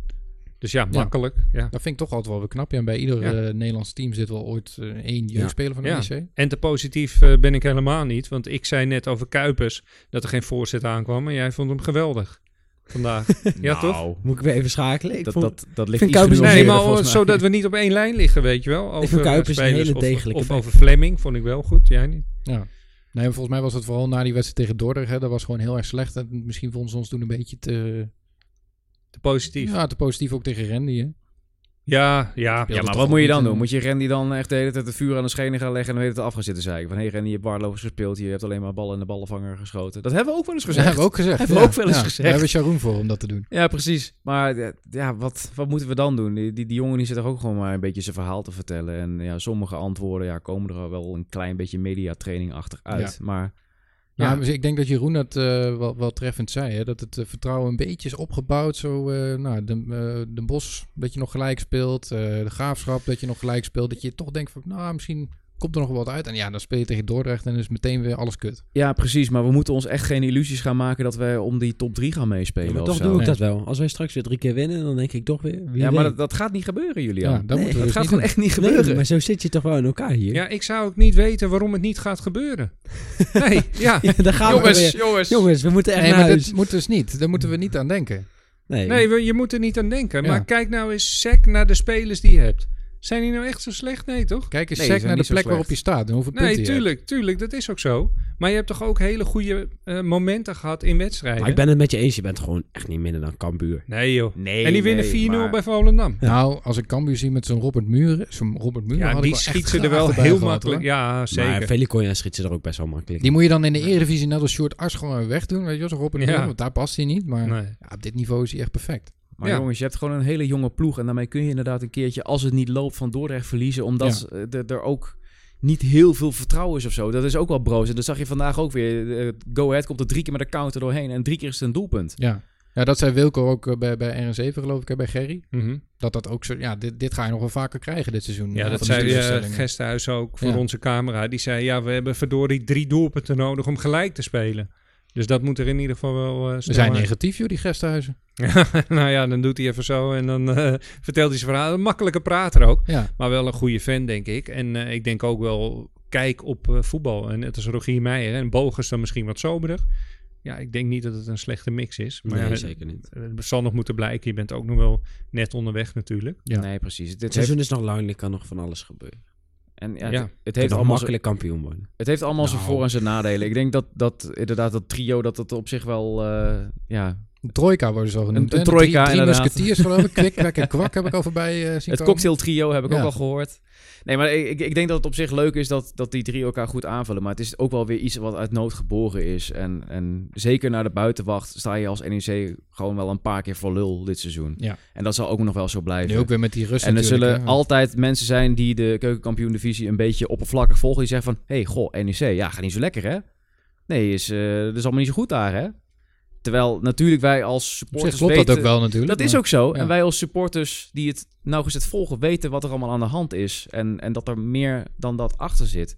Dus ja, makkelijk. Ja. Dat vind ik toch altijd wel weer knap. Ja, en bij ieder Ja. eh, Nederlands team zit wel ooit eh, één jeugdspeler van de Ja. NEC. En te positief eh, ben ik helemaal niet. Want ik zei net over Kuipers dat er geen voorzet aankwam. En jij vond hem geweldig vandaag. ja, toch? Nou, Moet ik weer even schakelen? Ik dat, vond, dat, dat ligt Kuipers een Nee, maar zodat we niet op één lijn liggen, weet je wel. Over vind eh, Kuipers een spelers. hele Of- degelijke Of, back. over Fleming vond ik wel goed. Jij niet? Ja. Nee, maar volgens mij was het vooral na die wedstrijd tegen Dordrecht. Hè, dat was gewoon heel erg slecht. En misschien vonden ze ons toen een beetje te, Te positief. Ja, ja, te positief ook tegen Randy. Hè? Ja. ja. Ja, dat maar toch wat moet je dan doen? Moet je Randy dan echt de hele tijd het vuur aan de schenen gaan leggen en dan weet het af gaan zitten zeiken? Van, hé hey Randy, je hebt waardeloos gespeeld, je hebt alleen maar ballen in de ballenvanger geschoten. Dat hebben we ook wel eens Dat gezegd. hebben we ook gezegd. Hebben we ook wel eens Ja, gezegd. Daar hebben we Sharon voor om dat te doen. Ja, precies. Maar ja, wat, wat moeten we dan doen? Die, die, die jongen die zit er ook gewoon maar een beetje zijn verhaal te vertellen. En ja, sommige antwoorden ja, komen er wel een klein beetje mediatraining achter uit. Maar Ja, Ja. dus ik denk dat Jeroen dat eh, wel, wel treffend zei. Hè? Dat het eh, vertrouwen een beetje is opgebouwd. Zo, eh, nou, de, de Bos dat je nog gelijk speelt. de Graafschap dat je nog gelijk speelt. Dat je toch denkt van, nou, misschien komt er nog wel wat uit. En ja, dan speel je tegen Dordrecht en is meteen weer alles kut. ja, precies. Maar we moeten ons echt geen illusies gaan maken dat we om die top 3 gaan meespelen. Ja, maar toch zo. doe ik dat wel. Als wij straks weer drie keer winnen, dan denk ik toch weer. Wie Ja, maar dat, dat gaat niet gebeuren, Julian. Ja, dat Nee, dus gaat gewoon doen. echt niet Nee, gebeuren. maar zo zit je toch wel in elkaar hier. Ja, ik zou ook niet weten waarom het niet gaat gebeuren. Nee, ja. Ja, daar gaan we jongens, weer. jongens. Jongens, we moeten echt Nee, naar maar huis. dat moet dus niet. Daar moeten we niet aan denken. Nee, Nee, we- je moet er niet aan denken. Ja. Maar kijk nou eens sec naar de spelers die je hebt. Zijn die nou echt zo slecht? Nee, toch? Kijk eens Nee, sec naar de plek waarop je staat en hoeveel punten Nee, je hebt. tuurlijk, tuurlijk, dat is ook zo. Maar je hebt toch ook hele goede eh, momenten gehad in wedstrijden? Maar ik ben het met je eens, je bent gewoon echt niet minder dan Cambuur. Nee joh. Nee, en die winnen nee, 4-0 maar- bij Volendam. Nou, als ik Cambuur zie met zo'n Robert Muren, zo'n Robert Muren Ja, had die schiet ze er wel heel makkelijk. hoor. Ja, zeker. Maar schiet ze er ook best wel makkelijk. Die moet je dan in de Eredivisie net als Short Ars gewoon wegdoen, weet je wel, zo'n Robert Ja. Muren, want daar past hij niet. Maar Nee. ja, op dit niveau is hij echt perfect. Maar Ja. jongens, je hebt gewoon een hele jonge ploeg. En daarmee kun je inderdaad een keertje, als het niet loopt, van Dordrecht verliezen. Omdat eh, er- er ook niet heel veel vertrouwen is of zo. Dat is ook wel broos. En dat zag je vandaag ook weer. Eh, Go Ahead komt er drie keer met de counter doorheen. En drie keer is het een doelpunt. Ja, ja dat zei Wilco ook eh, bij, bij RN7 geloof ik, hè, bij Gerry. Mhm. Dat dat ook zo, ja, dit, dit ga je nog wel vaker krijgen dit seizoen. Ja, eh, dat zei uh. Gesthuis ook voor Ja. onze camera. Die zei, ja, we hebben verdorie drie doelpunten nodig om gelijk te spelen. Dus dat moet er in ieder geval wel uh, We zijn negatief, joh, die Gesthuizen. nou ja, dan doet hij even zo en dan eh, vertelt hij zijn verhaal. Een makkelijke prater ook. Ja, Maar wel een goede fan, denk ik. En eh, ik denk ook wel, kijk op eh, voetbal. En het is Rogier Meijer. En Bogus dan misschien wat soberig. Ja, ik denk niet dat het een slechte mix is. Maar nee, ja, zeker niet. het zal nog moeten blijken. Je bent ook nog wel net onderweg natuurlijk. Ja. Nee, precies. Dit Het heeft, seizoen is nog lang, er kan nog van alles gebeuren. En, ja, Ja. Het, het heeft allemaal, makkelijk kampioen worden. het heeft allemaal zijn Nou. voor- en zijn nadelen. Ik denk dat, dat inderdaad dat trio, dat het op zich wel... eh, ja, een trojka worden ze al genoemd. Een- een De trojka, drie, drie inderdaad. musketiers geloof ik. Kwik, en kwak heb ik al voorbij eh, zien Het komen. cocktail trio heb ik Ja. ook al gehoord. Nee, maar ik, ik denk dat het op zich leuk is dat, dat die drie elkaar goed aanvullen. Maar het is ook wel weer iets wat uit nood geboren is. En, en zeker naar de buitenwacht sta je als NEC gewoon wel een paar keer voor lul dit seizoen. Ja. En dat zal ook nog wel zo blijven. Nu ook weer met die rust en er zullen altijd mensen zijn die de keukenkampioen-divisie een beetje oppervlakkig volgen. Die zeggen van, hey, goh, NEC, ja, gaat niet zo lekker, hè? Nee, is, eh dat is allemaal niet zo goed daar, hè? Terwijl natuurlijk wij als supporters klopt weten... dat ook wel natuurlijk. Dat is ook zo. ja. En wij als supporters die het nauwgezet volgen, weten wat er allemaal aan de hand is. En, en dat er meer dan dat achter zit.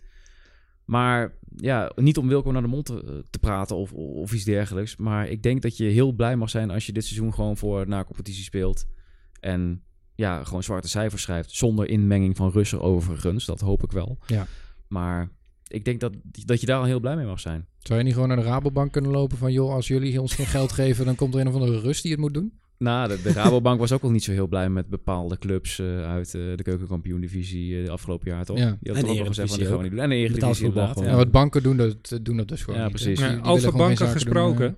Maar ja, niet om Wilco naar de mond te, te praten of, of iets dergelijks. Maar ik denk dat je heel blij mag zijn als je dit seizoen gewoon voor na competitie speelt. En ja, gewoon zwarte cijfers schrijft. Zonder inmenging van Russen overigens. Dat hoop ik wel. Ja. Maar ik denk dat, dat je daar al heel blij mee mag zijn. Zou je niet gewoon naar de Rabobank kunnen lopen van... joh, als jullie ons geen geld geven... dan komt er een of andere rust die het moet doen? Nou, de, de Rabobank was ook al niet zo heel blij met bepaalde clubs eh, uit eh, de keukenkampioen-divisie eh, de afgezegd jaar, toch? Ja. Die had En ook al gezegd van, die we niet doen. En de Eredivisie inderdaad, gewoon. Ja. ja. wat banken doen dat, doen dat dus gewoon Ja, precies. Ja, over gewoon banken gesproken.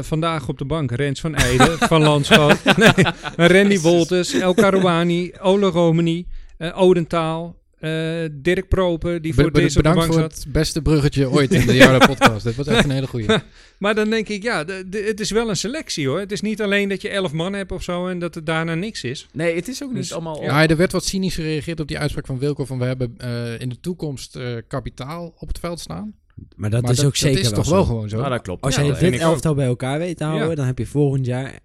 vandaag op de bank Rens van Eijden van Landschoot. nee, Randy Wolters, El Karouani, Ole Romani, Odentaal, eh, Dirk Proper, die voor deze op de bedankt bank voor zat. het beste bruggetje ooit in de Jarda podcast. Dit was echt een hele goeie. Maar dan denk ik, ja, de- de- het is wel een selectie hoor. Het is niet alleen dat je elf man hebt of zo en dat er daarna niks is. Nee, het is ook niet Dus- allemaal... Ja, er werd wat cynisch gereageerd op die uitspraak van Wilco... van we hebben eh, in de toekomst eh, kapitaal op het veld staan. Maar dat maar is dat, ook zeker dat is wel toch wel gewoon zo? Nou, dat klopt. Als Ja, jij dat dit ook. elftal bij elkaar weet te houden, Ja. dan heb je volgend jaar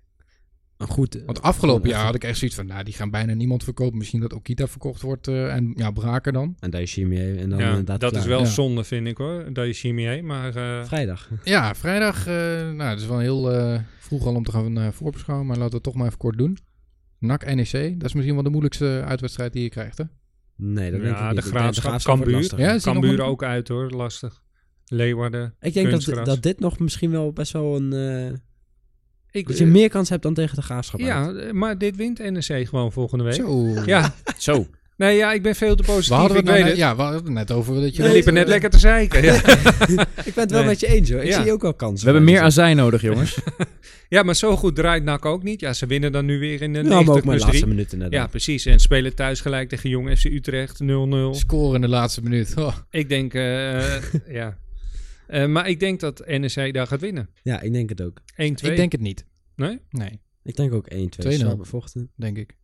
goed... Want afgelopen jaar had ik echt zoiets van... nou, die gaan bijna niemand verkopen. Misschien dat Okita verkocht wordt eh, en ja, Braker dan. En daar is Chimier en dan ja, inderdaad dat klaar. is wel Ja. zonde vind ik hoor, Chimier. Maar eh, Vrijdag. Ja, vrijdag. eh, nou, het is wel heel eh, vroeg al om te gaan eh, voorbeschouwen. Maar laten we het toch maar even kort doen. NAC NEC, dat is misschien wel de moeilijkste uitwedstrijd die je krijgt, hè? Nee, dat denk ik ja, niet. de graafschap, Cambuur. Ja, Cambuur ook uit hoor, lastig. Leeuwarden. Ik denk dat, dat dit nog misschien wel best wel een... Ik, dat je eh, meer kans hebt dan tegen de graafschap. Ja, eh, maar dit wint NEC gewoon volgende week. Zo. Ja, Zo. nee, ja, ik ben veel te We positief. hadden ik het, nou weet net, het. ja, we hadden het net over dat je... We liepen net lekker te zeiken. Ja. Ik ben het wel Nee. met je eens hoor. Ik Ja. zie ook wel kansen. We hebben meer azijn nodig, jongens. ja, maar zo goed draait NAC ook niet. Ja, ze winnen dan nu weer in de maar 90 ook maar de plus 3. laatste minuten net. Ja, precies. En spelen thuis gelijk tegen Jong FC Utrecht 0-0. Scoren in de laatste minuut. Oh. Ik denk, eh, ja. Eh, maar ik denk dat NEC daar gaat winnen. 1-2. ja, ik denk het ook. Ik denk het niet. Nee? Nee, Ik denk ook 1-2. 2-0. Zwaar bevochten. denk ik.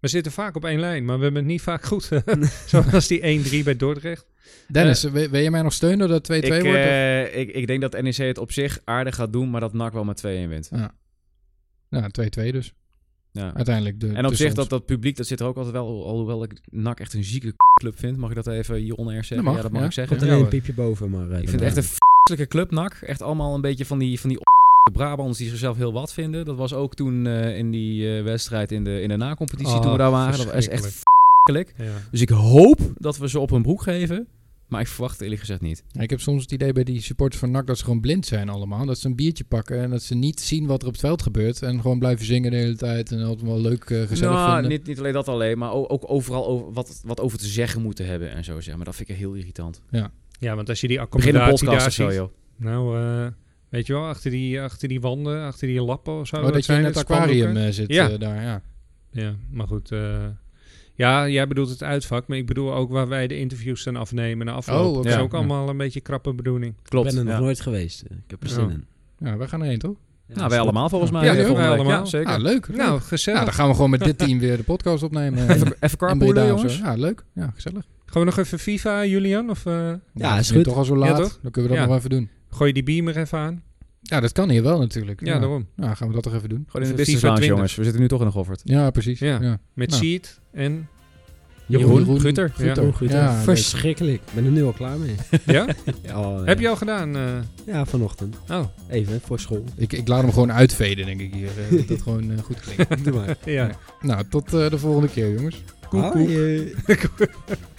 We zitten vaak op één lijn, maar we hebben het niet vaak goed. Zoals die 1-3 bij Dordrecht. Dennis, wil, wil je mij nog steunen dat het 2-2 ik, wordt? of- eh, ik, ik denk dat NEC het op zich aardig gaat doen, maar dat NAC wel met 2-1 wint. Ja, 2-2 dus. Ja. Uiteindelijk. De, En op zich, ons. dat, dat publiek, dat zit er ook altijd wel, alhoewel ik NAC echt een zieke club vind. Mag ik dat even hier on-air zeggen? Dat mag, ja, dat mag ja. ik zeggen. Komt alleen een piepje boven, maar... eh, Ik vind het echt een f***lijke club, NAC. Echt allemaal een beetje van die, van die Brabants die zichzelf heel wat vinden. Dat was ook toen eh, in die eh, wedstrijd in de, in de na-competitie Oh, toen we daar waren. Dat was echt. Ja. Dus ik hoop dat we ze op hun broek geven. Maar ik verwacht het eerlijk gezegd niet. Ja, ik heb soms het idee bij die supporters van NAC dat ze gewoon blind zijn allemaal. Dat ze een biertje pakken en dat ze niet zien wat er op het veld gebeurt. En gewoon blijven zingen de hele tijd en altijd wel leuk, eh, gezellig nou, vinden. niet, niet alleen dat alleen, maar ook, ook overal over, wat, wat over te zeggen moeten hebben en zo zeg maar. Dat vind ik heel irritant. Ja, want als je die accommodatie podcast daar of zo, ziet... joh. Nou, eh, weet je wel, achter die, achter die wanden, achter die lappen of zo. Oh, dat je zijn in het aquarium spandoeken. eh, zit Ja. daar, ja. Ja, maar goed. Ja, jij bedoelt het uitvak, maar ik bedoel ook waar wij de interviews dan afnemen en aflopen. Oh, dat is ook Ja. allemaal een beetje krappe bedoeling. Klopt. Ik ben er nog ja. nooit geweest. eh, Ik heb er Ja. zin in. Ja, wij gaan erheen, toch? Ja, Nou, wij allemaal volgens mij. Ja, eh, wij week. allemaal. Ja, zeker. Ah, leuk. leuk. Nou, gezellig. Ja, dan gaan we gewoon met dit team weer de podcast opnemen. Even, even carpoolen, jongens. Ja, leuk. Ja, gezellig. Gaan we nog even FIFA, Julian? Of eh, Ja, het is nu goed. toch al zo Ja, laat. Dan kunnen we dat Ja. nog even doen. gooi je die beamer even aan? Ja, dat kan hier wel natuurlijk. Ja, daarom. Ja, gaan we dat toch even doen. Gewoon in de business lounge, 20. jongens. We zitten nu toch in de Goffert. Ja, precies. Ja. Ja. Met Nou. Sheet en... Jeroen, Jeroen Gutter. Gutter. Goed, Ja? Verschrikkelijk. Ik ben er nu al klaar mee. Ja? Ja, al, Heb je al gedaan? eh? Ja, vanochtend. oh, Even, voor school. Ik, ik laat hem gewoon uitveden, denk ik hier. eh, dat dat gewoon eh, goed klinkt. Doe maar. ja. Nou, tot eh, de volgende keer, jongens. Hoi.